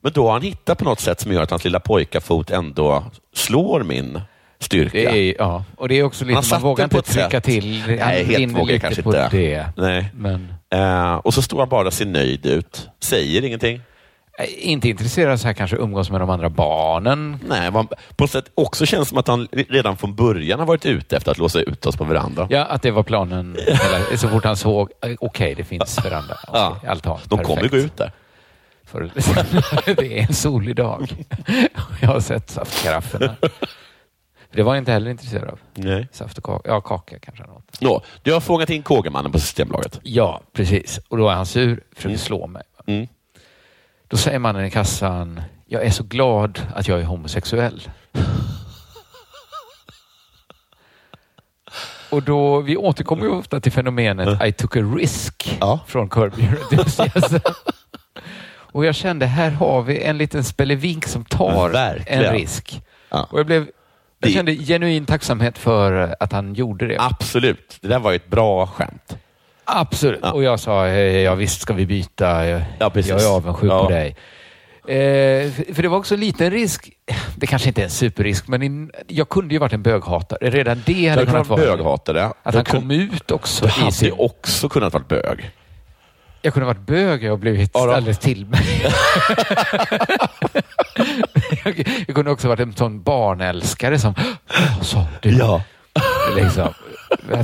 Men då har han hittat på något sätt som gör att hans lilla pojkafot ändå slår min styrka. Är, ja. Och det är också lite, satt man vågar inte trycka sätt. till. Han Nej, helt vågar jag kanske inte. det. Nej. Men Eh, och så står han bara och ser nöjd ut. Säger ingenting. Eh, inte intresserad så här kanske umgås med de andra barnen. Nej, man, på något sätt också känns som att han redan från början har varit ute efter att låsa ut oss på verandan. Ja, att det var planen. Eller, så fort han såg, eh, okej, det finns veranda. Okay, [LAUGHS] Ja. Altan. De kommer perfekt. gå ut där. För, [LAUGHS] det är en solig dag. [LAUGHS] Jag har sett saftkaraffen. Det var jag inte heller intresserad av. Nej. Saft och kaka. Ja, kaka kanske. Något. Nå, du har fångat in Kågemannen på Systembolaget. Ja, precis. Och då är han sur, försöker slå mig. Mm. Då säger mannen i kassan, jag är så glad att jag är homosexuell. Och då, vi återkommer ju ofta till fenomenet I took a risk Ja. från Curb. Och jag kände, här har vi en liten spelevink som tar Verkligen. en risk. Ja. Och jag, blev, jag kände genuin tacksamhet för att han gjorde det. Absolut. Det där var ju ett bra skämt. Absolut. Ja. Och jag sa, ja visst ska vi byta. Jag, Ja, precis. jag är avundsjuk Ja. på dig. Eh, för- det var också en liten risk. Det kanske inte är en superrisk, men in, jag kunde ju varit en böghatare. Redan det hade Jag kunnat vara... böghatare. Att Jag han kunde- kom ut också Du hade sin... också kunnat vara bög. Jag kunde varit bög och blivit Ja, alldeles till mig. jag, [LAUGHS] jag kunde också varit en sån barnälskare som... Vad sa du? Ja. Liksom.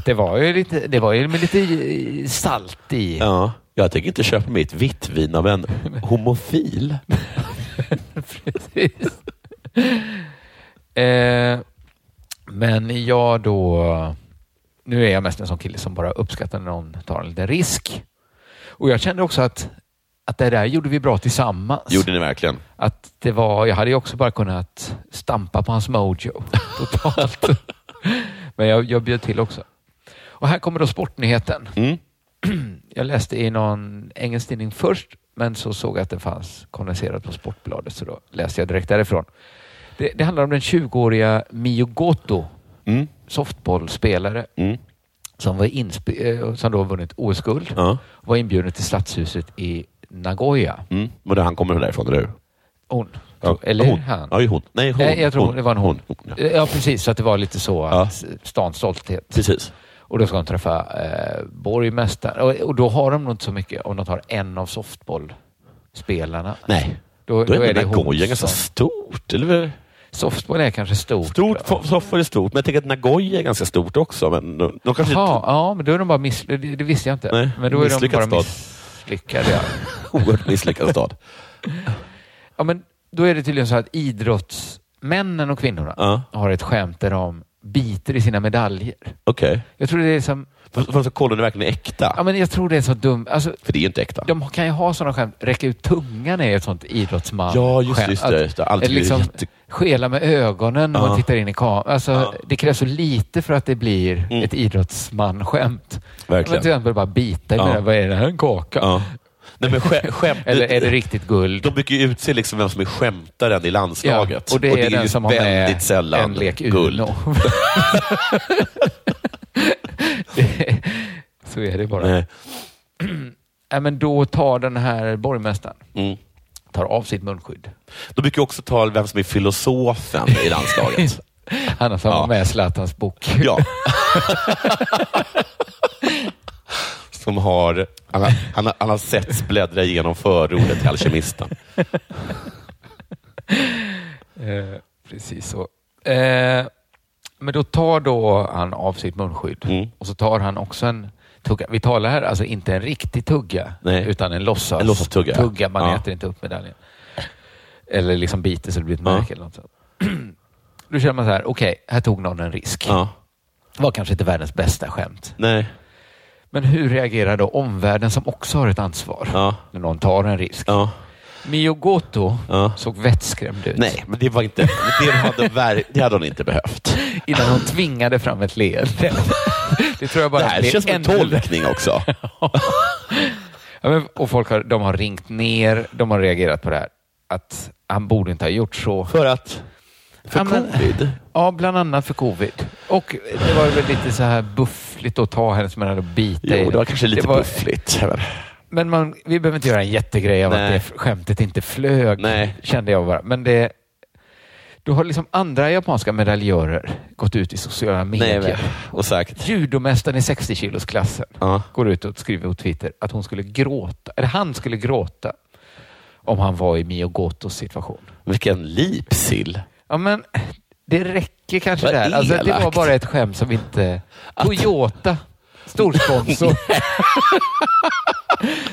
Det var ju lite, det var ju med lite salt i. ja. Jag tänker inte köpa mitt vitt vin av en homofil. [LAUGHS] Precis. eh, men jag då... Nu är jag mest en sån kille som bara uppskattar när någon tar en liten risk. Och jag kände också att, att det där gjorde vi bra tillsammans. Gjorde ni verkligen? Att det var, jag hade ju också bara kunnat stampa på hans mojo totalt. [LAUGHS] Men jag, jag bjöd till också. Och här kommer då sportnyheten. Mm. [CLEARS THROAT] Jag läste i någon engelsk tidning först, men så såg jag att det fanns kondenserat på Sportbladet, så då läste jag direkt därifrån. Det, det handlar om den 20-åriga Mio Goto, Mm. softbollspelare, Mm. som, var eh, som då har vunnit OS-guld. Ja. Var inbjuden till Stadshuset i Nagoya. Mm. Men det- han kommer därifrån, eller hur? Hon. Ja. Eller hon. han. Ja, hon. Nej, hon. Nej, jag tror hon. det var en hon. Ja. Ja, precis. Så att det var lite så Ja. att stans stolthet. Precis. Och då ska de träffa eh, borgmästaren. Och, och då har de nog inte så mycket om de tar en av softbollspelarna. Nej. Då, Då är, det Nagoya ganska stort, eller? Softboll är kanske stort. Stort, Ja. soffar är stort, men jag tänker att Nagoya är ganska stort också. Men de, de kanske Jaha, inte... ja, men då är de bara miss... Det, det visste jag inte. Nej, men då är de bara stad. misslyckade. Ja. [LAUGHS] Oerhört misslyckad stad. ja, men då är det tydligen så att idrottsmännen och kvinnorna Ja, har ett skämt där de biter i sina medaljer. okej. Jag tror det är som... För, att kolla om det verkligen är äkta. Ja, men jag tror det är så dumt. Alltså, För det är ju inte äkta. De kan ju ha sådana skämt. Räcka ut tungan är ett sånt idrottsman Ja, just det. Just det, just det. Allt liksom, jätte... skela med ögonen Ja. tittar in i kameran. Alltså, Ja. Det krävs så lite för att det blir Mm. ett idrottsman-skämt. Men Verkligen. till exempel bara bita i Ja. ja. Vad är det här? En kaka? Ja. Nej, men skä, skämt, Eller är det riktigt guld? De brukar ju utse liksom vem som är skämtaren i landslaget. Ja, och det är, den ju som har väldigt med sällan en lek guld. Uno. [LAUGHS] det, så är det bara. Nej. Nej, men då tar den här borgmästaren Mm. tar av sitt munskydd. De brukar också ta vem som är filosofen i landslaget. [LAUGHS] Han har Ja. med Zlatans bok. Ja. [LAUGHS] Som har, han har, han har, han har setts bläddra igenom förordet till Alkemisten. [LAUGHS] Eh, precis så. Eh, men då tar då han av sitt munskydd Mm. och så tar han också en tugga. Vi talar här alltså inte en riktig tugga, Nej. utan en låtsas En låtsastugga, ja. tugga. Man Ja. äter inte upp medaljen. Eller liksom biter så det blir ett Ja. märke. Eller något sånt. [CLEARS THROAT] Då känner man så här, okej, här tog någon en risk. Ja. Det var kanske inte världens bästa skämt. Nej. Men hur reagerar då omvärlden som också har ett ansvar Ja. när någon tar en risk? Ja. Mio Goto Ja. såg vettskrämd ut. Nej, men det var inte... Det hade, ver- det hade hon inte behövt. Innan hon tvingade fram ett leende. [LAUGHS] Det tror jag bara Det här känns som en tolkning också. [LAUGHS] Ja, och folk har, de har ringt ner, de har reagerat på det här. Att han borde inte ha gjort så. För att... För Ja, men- covid? Ja, bland annat för covid. Och det var väl lite så här buffligt att ta hennes mellan och bita i. Jo, det var kanske lite var- buffligt. men- man, vi behöver inte göra en jättegrej av Nej. att det skämtet inte flög, Nej. kände jag bara. Men det, då har liksom andra japanska medaljörer gått ut i sociala Nej, medier. men, och sagt... Judomästaren i 60-kilosklassen Ja. går ut och skriver på Twitter att hon skulle gråta, eller han skulle gråta om han var i Mio Gotos situation. Vilken lipsill. Ja, men det räcker kanske där. Alltså, det var bara ett skämt som inte... Toyota, storsponsor. [LAUGHS]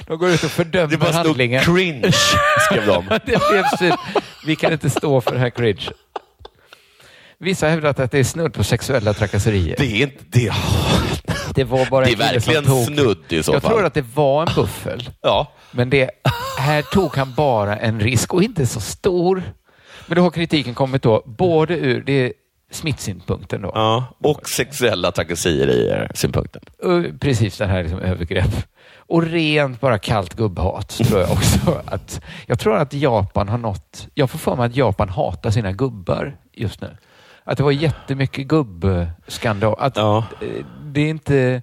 de går ut och Det fördömer bara stod handlingen. cringe, skrev de. [LAUGHS] det blev typ, vi kan inte stå för det här cringe. Vissa har hävdat att det är snudd på sexuella trakasserier. Det är inte... Det, Det var bara det en är som verkligen tog... snudd i så Jag fall. tror att det var en buffel. Ja. Men det, här tog han bara en risk och inte så stor. Men då har kritiken kommit då både ur det smittsynpunkten då. ja. Och sexuella trakasserier, synpunkten. Och Precis den här liksom övergrepp. Och rent bara kallt gubbhat tror jag också. Att, jag tror att Japan har nått... Jag får för mig att Japan hatar sina gubbar just nu. Att det var jättemycket gubbskandal. Att Ja. eh, det är inte...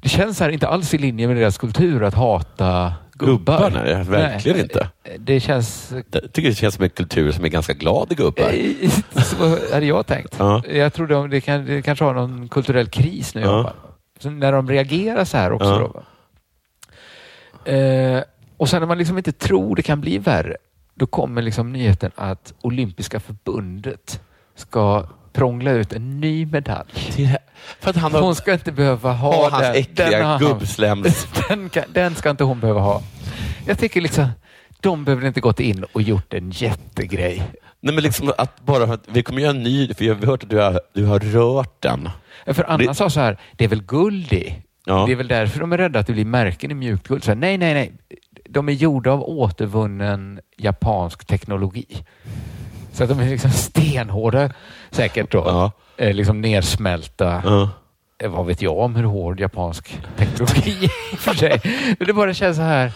Det känns här inte alls i linje med deras kultur att hata gubbar. Nej, verkligen inte. Det känns... Jag tycker det känns som en kultur som är ganska glad i gubbar. Eh, [LAUGHS] Så hade jag tänkt. Ja. Jag tror de, det, kan, det kanske har någon kulturell kris nu Ja. När de reagerar så här också. Ja. Då, eh, och sen när man liksom inte tror det kan bli värre, då kommer liksom nyheten att Olympiska förbundet ska prångla ut en ny medalj. För att han har, Hon ska inte behöva ha har hans den. äckliga gubbslems. [LAUGHS] den, kan, den ska inte hon behöva ha. Jag tycker liksom, de behöver inte gått in och gjort en jättegrej. Nej, men liksom att bara att vi kommer göra en ny, för jag har hört att du har, du har rört den. För Anna Det- sa så här, det är väl guld i? Ja. Det är väl därför de är rädda att det blir märken i mjukt guld. Så här, nej, nej, nej. De är gjorda av återvunnen japansk teknologi. Så att de är liksom stenhårda säkert då. Ja. Eh, liksom nersmälta. Ja. Eh, Vad vet jag om hur hård japansk teknologi är i och för sig. Men det bara känns så här.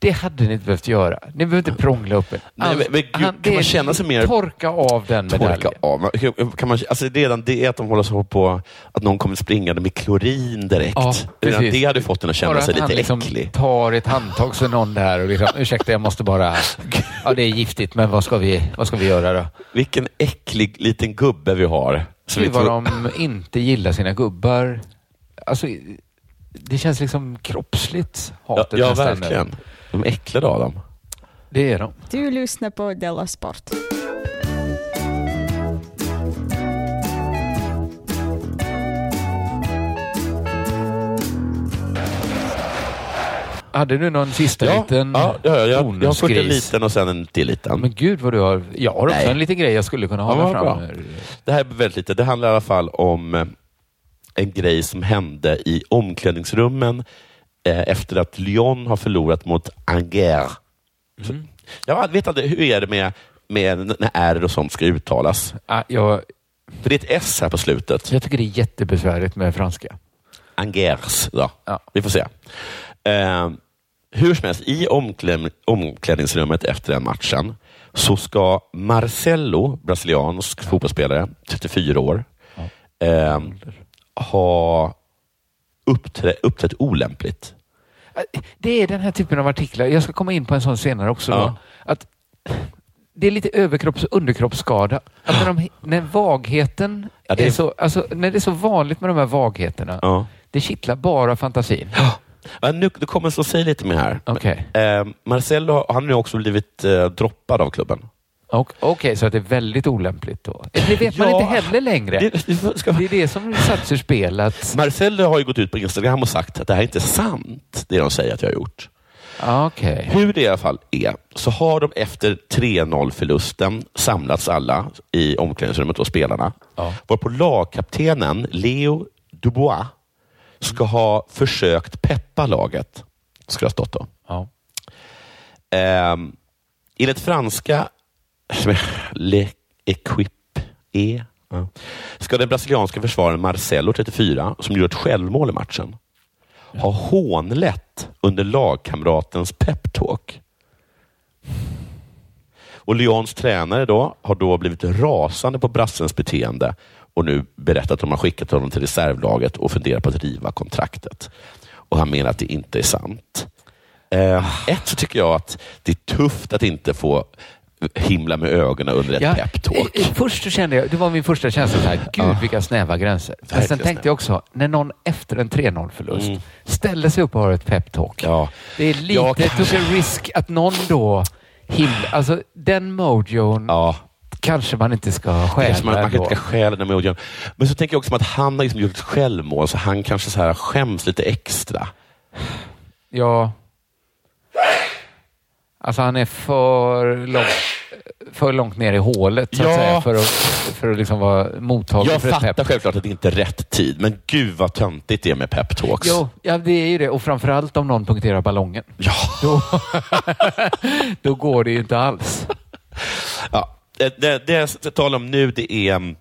Det hade ni inte behövt göra. Ni behöver inte prångla upp en. Nej, men- men gud, kan man känna sig mer- Torka av den Torka medaljen. av. Men hur- Kan man, alltså redan det att de håller så på att någon kommer springande med klorin direkt. Ja, redan det hade fått en att känna Bara sig att lite liksom äcklig. tar ett handtag så någon där och liksom, ursäkta jag måste bara, [LAUGHS] ja det är giftigt men vad ska vi, vad ska vi göra då? Vilken äcklig liten gubbe vi har. Så vi vad får- de inte gillar sina gubbar. Alltså, det känns liksom kroppsligt ja, hatet ja, nästan. verkligen. De är äcklade av dem. Det är de. Du lyssnar på Della Sport. Hade du någon sista Ja, liten ja, ja, jag, jag har först en liten och sen en till liten. Men gud vad du har. Jag har också Nej. en liten grej jag skulle kunna Ja, ha vad fram. här. Det här är väldigt lite. Det handlar i alla fall om eh, en grej som hände i omklädningsrummen efter att Lyon har förlorat mot Angers. Mm. Jag vet inte, hur är det med, med när R och sånt ska uttalas? Ah, jag, För det är ett S här på slutet. jag tycker det är jättebesvärligt med franska. Angers. Ja. Ja. Vi får se. Eh, hur som helst, i omkläd, omklädningsrummet efter den matchen så ska Marcelo, brasiliansk fotbollsspelare, 34 år, eh, ha uppträ, uppträtt olämpligt. Det är den här typen av artiklar. Jag ska komma in på en sån senare också. Ja. Att det är lite överkropps och underkroppsskada. Att när, de, när vagheten Ja, det är, så, alltså, när det är så vanligt med de här vagheterna. Ja. Det kittlar bara fantasin. Ja, nu, du kommer så säga lite mer här. Okej, Eh, Marcelo han har nu också blivit eh, droppad av klubben. Okej, så att det är väldigt olämpligt då. Det vet man Ja. inte heller längre. Det, det, Det är det som satts ur spel. Att, Marcelo har ju gått ut på Instagram och sagt att det här är inte sant, det de säger att jag har gjort. Ja, okej. Hur det i alla fall är, så har de efter 3-0-förlusten samlats alla i omklädningsrummet och spelarna. Ja. Varpå lagkaptenen Leo Dubois ska ha försökt peppa laget. Ska det ha stått då. Ja. Ehm, enligt franska Le Equipe E ja, ska den brasilianska försvararen Marcelo, 34, som gjorde ett självmål i matchen, ha hånlett under lagkamratens peptalk. Och Lyons tränare då har då blivit rasande på brassens beteende och nu berättat att de har skickat honom till reservlaget och funderar på att riva kontraktet. Och Han menar att det inte är sant. Eh, ett så tycker jag att det är tufft att inte få himla med ögonen under ett Ja, peptalk. Först så kände jag, det var min första känsla, så här, gud Ja. vilka snäva gränser. Men sen tänkte jag också, när någon efter en 3-0-förlust Mm. ställer sig upp och har ett peptalk. Ja. Det är lite, Ja, det tog en risk att någon då himla, alltså den mojon Ja, kanske man inte ska Kanske stjäla man, man kan ändå. inte stjäla den. Men så tänker jag också att han har liksom gjort ett självmål, så han kanske så här skäms lite extra. Ja. Alltså han är för långt, för långt ner i hålet så att Ja. säga, för att, för att liksom vara mottaglig Jag för ett fattar pep. självklart att det inte är rätt tid, men gud vad töntigt det är med peptalks. Jo, ja, det är ju det. Och framförallt om någon punkterar ballongen. Ja. Då, [LAUGHS] då går det ju inte alls. Ja, det, det, det jag ska tala om nu det är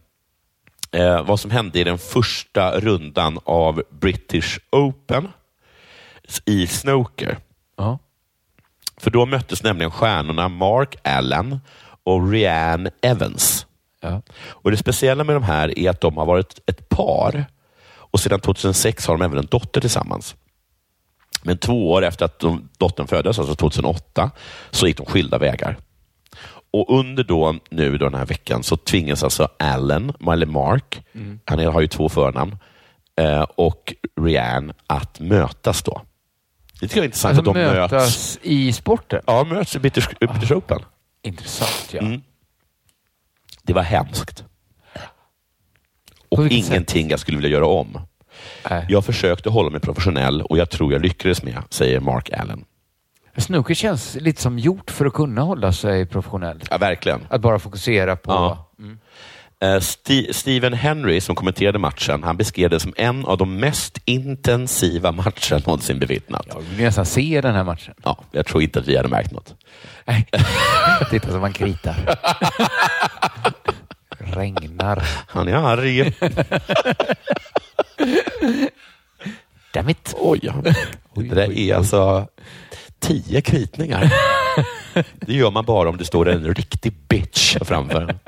eh, vad som hände i den första rundan av British Open i snooker. Ja. För då möttes nämligen stjärnorna Mark Allen och Rianne Evans. Ja. Och Det speciella med de här är att de har varit ett par och sedan 2006 har de även en dotter tillsammans. Men två år efter att de, dottern föddes, alltså 2008, så gick de skilda vägar. Och under då, nu då den här veckan så tvingas alltså Allen, eller Mark, Mm. han har ju två förnamn, eh, och Rianne att mötas då. Det tycker jag är intressant Alltså att de mötas möts. i sporten. Ja, möts i British, British Open. Intressant, ja. Mm. Det var hemskt. Och vilket sätt? ingenting jag skulle vilja göra om. Nej. Jag försökte hålla mig professionell och jag tror jag lyckades med, säger Mark Allen. Snooker känns lite som gjort för att kunna hålla sig professionell. Ja, verkligen. Att bara fokusera på... Ja. Mm. Eh, Sti- Stephen Henry, som kommenterade matchen, han beskrev det som en av de mest intensiva matcher någonsin bevittnat. Jag vill nästan se den här matchen. Ja, jag tror inte att vi hade märkt något. Nej. [LAUGHS] Titta som man kritar. [LAUGHS] Regnar. Han är arg. [LAUGHS] Dammit. Oj, ja. det där är alltså tio kritningar. Det gör man bara om det står en riktig bitch framför en.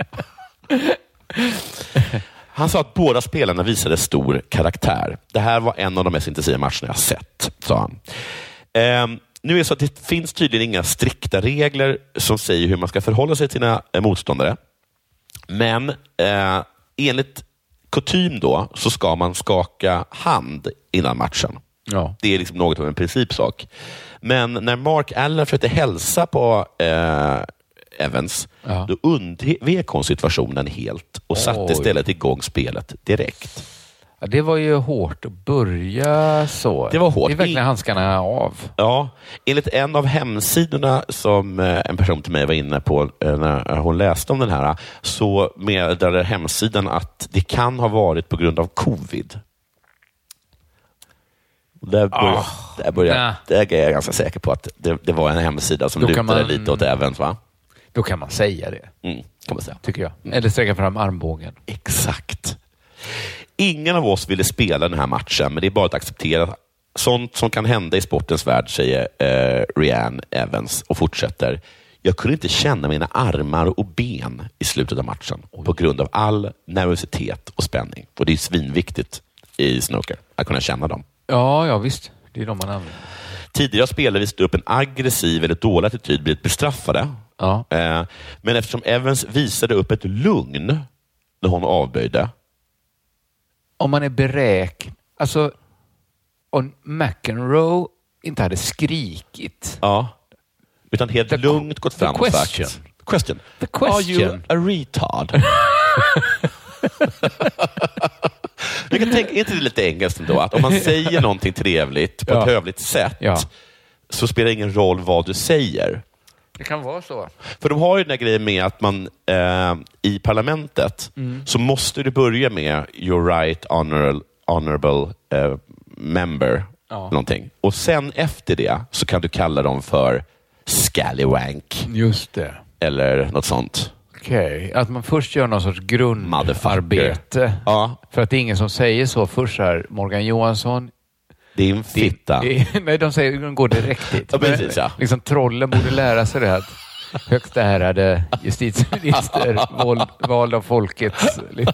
[LAUGHS] Han sa att båda spelarna visade stor karaktär. Det här var en av de mest intensiva matcherna jag sett, sa han. Ehm, nu är det så att det finns tydligen inga strikta regler som säger hur man ska förhålla sig till sina eh, motståndare. Men eh, enligt kutym då så ska man skaka hand innan matchen. Ja. Det är liksom något av en principsak. Men när Mark Allen försökte hälsa på eh, Evans, Ja. då undvek hon situationen helt och satte Oj. istället igång spelet direkt. Ja, det var ju hårt att börja så. Det var hårt. Det är verkligen handskarna av. Ja, enligt en av hemsidorna som eh, en person till mig var inne på eh, när hon läste om den här, så meddelade hemsidan att det kan ha varit på grund av covid. Där, börjar, Ah, där, börjar, nej. där är jag ganska säker på att det, det var en hemsida som lutade man- lite åt Evans. Va? Då kan man säga det, Mm, kan man säga. tycker jag. Eller sträcka fram armbågen. Exakt. Ingen av oss ville spela den här matchen, men det är bara att acceptera sånt som kan hända i sportens värld, säger eh, Rianne Evans och fortsätter. Jag kunde inte känna mina armar och ben i slutet av matchen på grund av all nervositet och spänning. Och Det är svinviktigt i snooker, att kunna känna dem. Ja, ja visst. Det är de man använder. Tidigare spelare visat upp en aggressiv eller dålig attityd blivit bestraffade. Ja. Eh, Men eftersom Evans visade upp ett lugn när hon avböjde, Om man är beräknad... Alltså, om McEnroe inte hade skrikit. Ja. Utan helt The- lugnt gått fram och question. sagt... Question. The Are you question. a retard? [LAUGHS] Jag kan tänka, är inte det lite engelskt ändå? Att om man säger någonting trevligt på Ja. ett hövligt sätt Ja. så spelar det ingen roll vad du säger. Det kan vara så. För de har ju den här grejen med att man eh, i parlamentet Mm. så måste du börja med your right honorable, honorable eh, member. Ja. Någonting. Och sen efter det så kan du kalla dem för scallywank. Just det. Eller något sånt. Okej, att man först gör någon sorts grundarbete. Ja. För att det är ingen som säger så först här, Morgan Johansson. Din fitta. [LAUGHS] Nej, de säger de går direkt dit. Ja, precis, ja. Liksom, trollen borde lära sig det. Att högst ärade justitieminister, [LAUGHS] vald, vald av folket. [LAUGHS]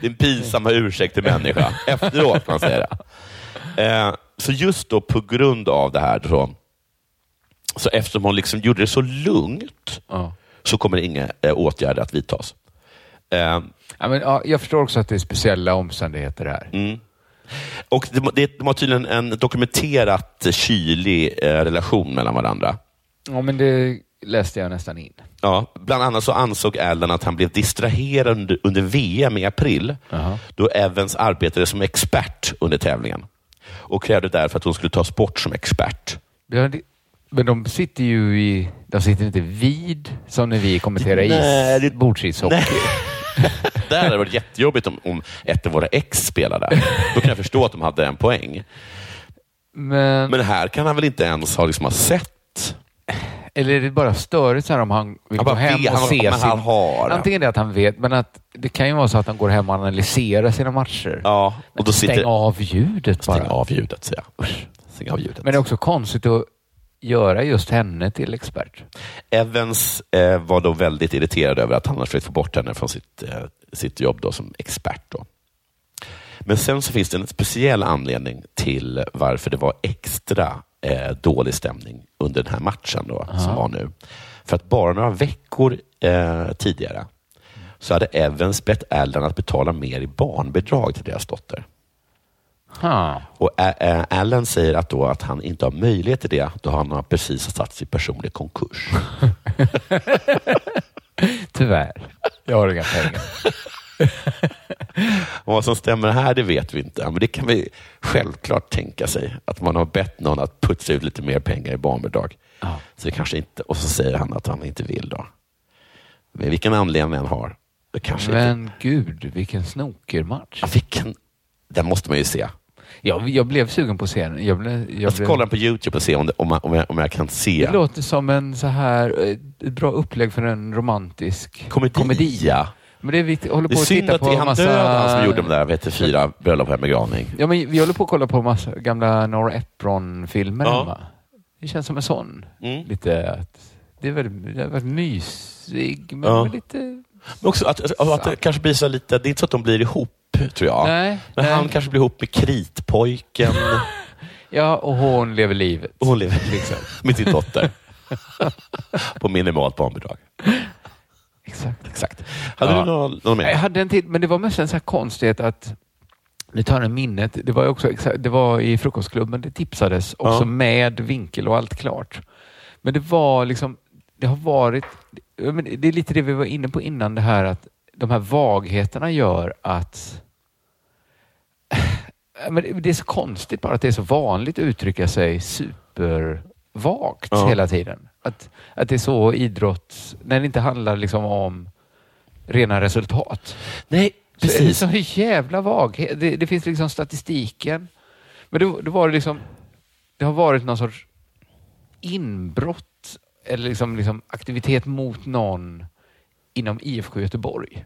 Din pinsamma ursäkt till människa. Efteråt kan man säga det. Eh, så just då på grund av det här, så, så eftersom hon liksom gjorde det så lugnt, Ja. så kommer inga eh, åtgärder att vidtas. Eh, Ja, men, ja, jag förstår också att det är speciella omständigheter här. Mm. Och de, det- de har tydligen en dokumenterat kylig eh, relation mellan varandra. Ja, men det läste jag nästan in. Ja, bland annat så ansåg Allen att han blev distraherad under, under VM i april, då Evans arbetade som expert under tävlingen och krävde därför att hon skulle tas bort som expert. Det- Men de sitter ju i... De sitter inte vid, som när vi kommenterar Nej, is, bordsishockey. [LAUGHS] Där hade det varit jättejobbigt om, om ett av våra ex spelade. Då kan jag förstå att de hade en poäng. Men, Men här kan han väl inte ens ha, liksom, ha sett? eller är det bara störigt så här om han vill Han gå hem vet- och han- se men sin... han har. Antingen det att han vet, men att det kan ju vara så att han går hem och analyserar sina matcher. Ja, och då Stäng sitter... av ljudet bara. Stäng av ljudet, säger jag. Usch, Stäng av ljudet. Men det är också konstigt att göra just henne till expert. Evans eh, var då väldigt irriterad över att han hade försökt få bort henne från sitt, eh, sitt jobb då, som expert. Då. Men sen så finns det en speciell anledning till varför det var extra eh, dålig stämning under den här matchen då, som var nu. För att bara några veckor eh, tidigare så hade Evans bett Allen att betala mer i barnbidrag till deras dotter. Ha. Och Allen säger att, då att han inte har möjlighet till det då han har precis satt i personlig konkurs. [LAUGHS] Tyvärr. Jag har inga pengar. [LAUGHS] Och vad som stämmer här, det vet vi inte. Men det kan vi självklart tänka sig. Att man har bett någon att putsa ut lite mer pengar i barnbidrag. Så det kanske inte, och så säger han att han inte vill då. Men vilken anledning han har. Det kanske inte, Men gud, vilken snokermatch. ja, vilken, den måste man ju se. Jag, jag blev sugen på att se den. Jag, blev, jag, Jag ska blev, kolla på Youtube och se om, det, om, om, jag, om jag kan se. Det låter som en så här, eh, bra upplägg för en romantisk Komedi, ja. Men det är jag håller på att synd titta att på det är han massa... död, han som gjorde de där vet fyra bröllop och en begravning. Ja, men vi håller på att kolla på massa gamla Nora Ephron-filmer Ja. hemma. Det känns som en sån. Mm. Lite att... Det är väldigt, det är väldigt mysig, men Ja. lite... Men också att, att, att det kanske blir så lite, det är inte så att de blir ihop, tror jag. Nej, Men nej. han kanske blir ihop med kritpojken. [LAUGHS] Ja, och hon lever livet. Och hon lever [LAUGHS] liksom. [LAUGHS] med sin dotter. på minimalt barnbidrag. Exakt. Exakt. Hade Ja. du någon, någon mer? Jag hade en till, men det var mest en så här konstighet att nu tar jag minnet. Det var också det var i frukostklubben. Det tipsades också Ja. med vinkel och allt klart. Men det var liksom, det har varit, det är lite det vi var inne på innan det här att de här vagheterna gör att [LAUGHS] men det är så konstigt bara att det är så vanligt att uttrycka sig supervagt Ja. hela tiden. Att, att det är så idrott, när det inte handlar liksom om rena resultat. Nej, Så precis. så jävla vaghet. Det, det finns liksom statistiken. Men då, då var det liksom, det har varit någon sorts inbrott eller liksom, liksom aktivitet mot någon inom IFK Göteborg.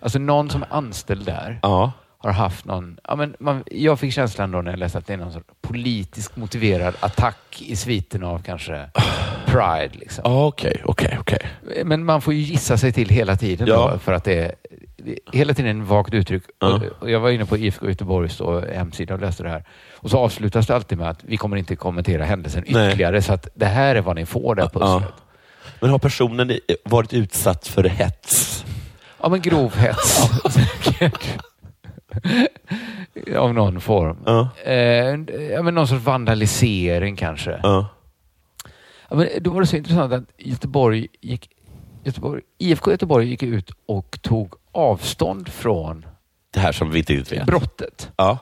Alltså någon som är anställd där Ja. har haft någon... Ja, men man, jag fick känslan då när jag läste att det är någon sorts politiskt motiverad attack i sviten av kanske Pride. Liksom. Ja, Okej, okej, okej. Men man får ju gissa sig till hela tiden Ja. då, för att det är hela tiden en vagt uttryck. Ja. Och, jag var inne på IFK Göteborgs då, hemsida och läste det här. Och så avslutas det alltid med att vi kommer inte kommentera händelsen Nej. ytterligare, så att det här är vad ni får, det här Ja. Men har personen varit utsatt för hets? Ja, [LAUGHS] men grov hets. Av någon form. Ja. Eh, ja, men någon sorts vandalisering kanske. Ja. Ja, men då var det så intressant att Göteborg gick, Göteborg, IFK Göteborg gick ut och tog avstånd från Det här som vi inte riktigt vet. brottet. Ja.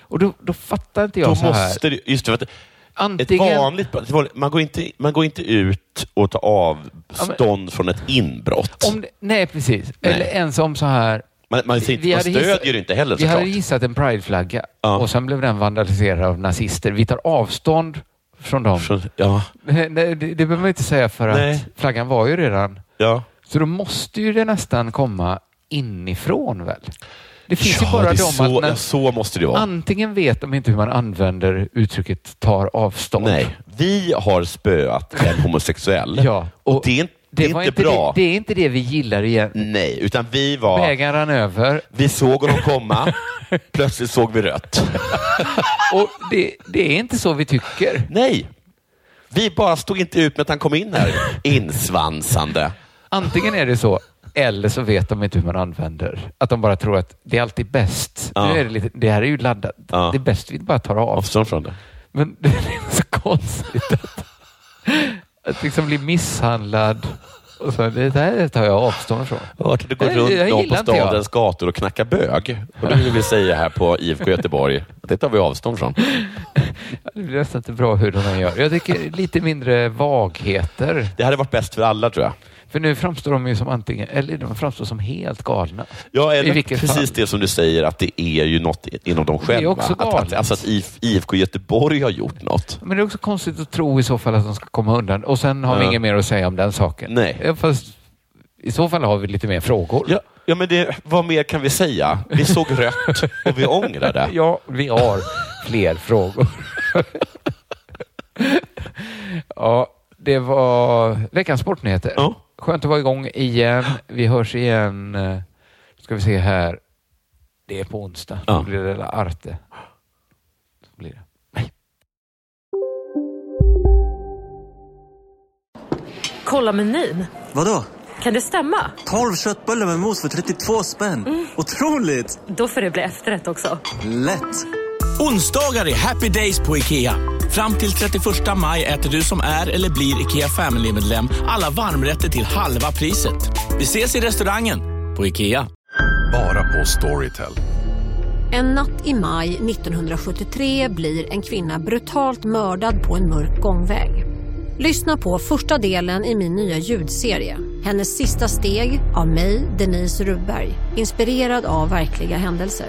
Och då, då fattar inte jag Då så här. måste just det, att ett Antingen, vanligt ett vanligt- man går, inte, man går inte ut och tar avstånd från ett inbrott. om det, nej, precis. Nej. Eller ens om så här. man, man, inte, man hade stödjer gissat- ju inte heller Vi såklart. hade gissat en prideflagga Ja. och sen blev den vandaliserad av nazister. Vi tar avstånd från dem. Från, ja. Nej, det, det behöver man inte säga för Nej. att flaggan var ju redan... Ja. Så då måste ju det nästan komma inifrån väl? Det finns ja, ju bara det är de så, att när, så måste det vara. antingen vet de inte hur man använder uttrycket tar avstånd. Nej, vi har spöat en homosexuell. Ja, och det är, inte- det är var inte bra. Det, det är inte det vi gillar igen. Nej, utan vi var... Vägen rann över. Vi såg honom komma, [LAUGHS] plötsligt såg vi rött. [LAUGHS] Och det, det är inte så vi tycker. Nej, vi bara stod inte ut med att han kom in här, insvansande. Antingen är det så, eller så vet de inte hur man använder. Att de bara tror att det är alltid bäst. Ja. Nu är det, lite, det här är ju laddat. Ja. Det är bäst vi bara tar av. Avstånd från det. Men [LAUGHS] det är så konstigt att, att liksom bli misshandlad och så, det där tar jag avstånd ifrån. Jag har går Nej, runt någon på stadens gator och knackar bög. Och det vill vi säga här på IFK Göteborg. Det tar vi avstånd från. [LAUGHS] Det blir nästan inte bra hur de gör. Jag tycker lite mindre vagheter. Det hade varit bäst för alla tror jag. För nu framstår de ju som antingen, eller de framstår som helt galna. Ja, eller precis fall. det som du säger, att det är ju något inom dem själva. också att, att, galet. alltså att IF, IFK Göteborg har gjort något. Men det är också konstigt att tro i så fall att de ska komma undan. Och sen har vi Ja. inget mer att säga om den saken. Nej. Fast i så fall har vi lite mer frågor. Ja, ja men det, vad mer kan vi säga? Vi såg rött och vi ångrar det. [LAUGHS] Ja, vi har fler frågor. Ja, det var veckans sportnyheter. Ja. Skönt att vara igång igen. Vi hörs igen. eh, Ska vi se här. Det är på onsdag. Ja. Då blir det La Arte. Så blir det. Kolla menyn. Vadå? Kan det stämma? 12 köttbullar med mos för 32 spänn. Otroligt! Då får det bli efterrätt också. Lätt! Onsdagar är happy days på IKEA. Fram till 31 maj äter du som är eller blir IKEA Family-medlem alla varmrätter till halva priset. Vi ses i restaurangen på IKEA. Bara på Storytel. En natt i maj 1973 blir en kvinna brutalt mördad på en mörk gångväg. Lyssna på första delen i min nya ljudserie. Hennes sista steg av mig, Denise Rubberg. Inspirerad av verkliga händelser.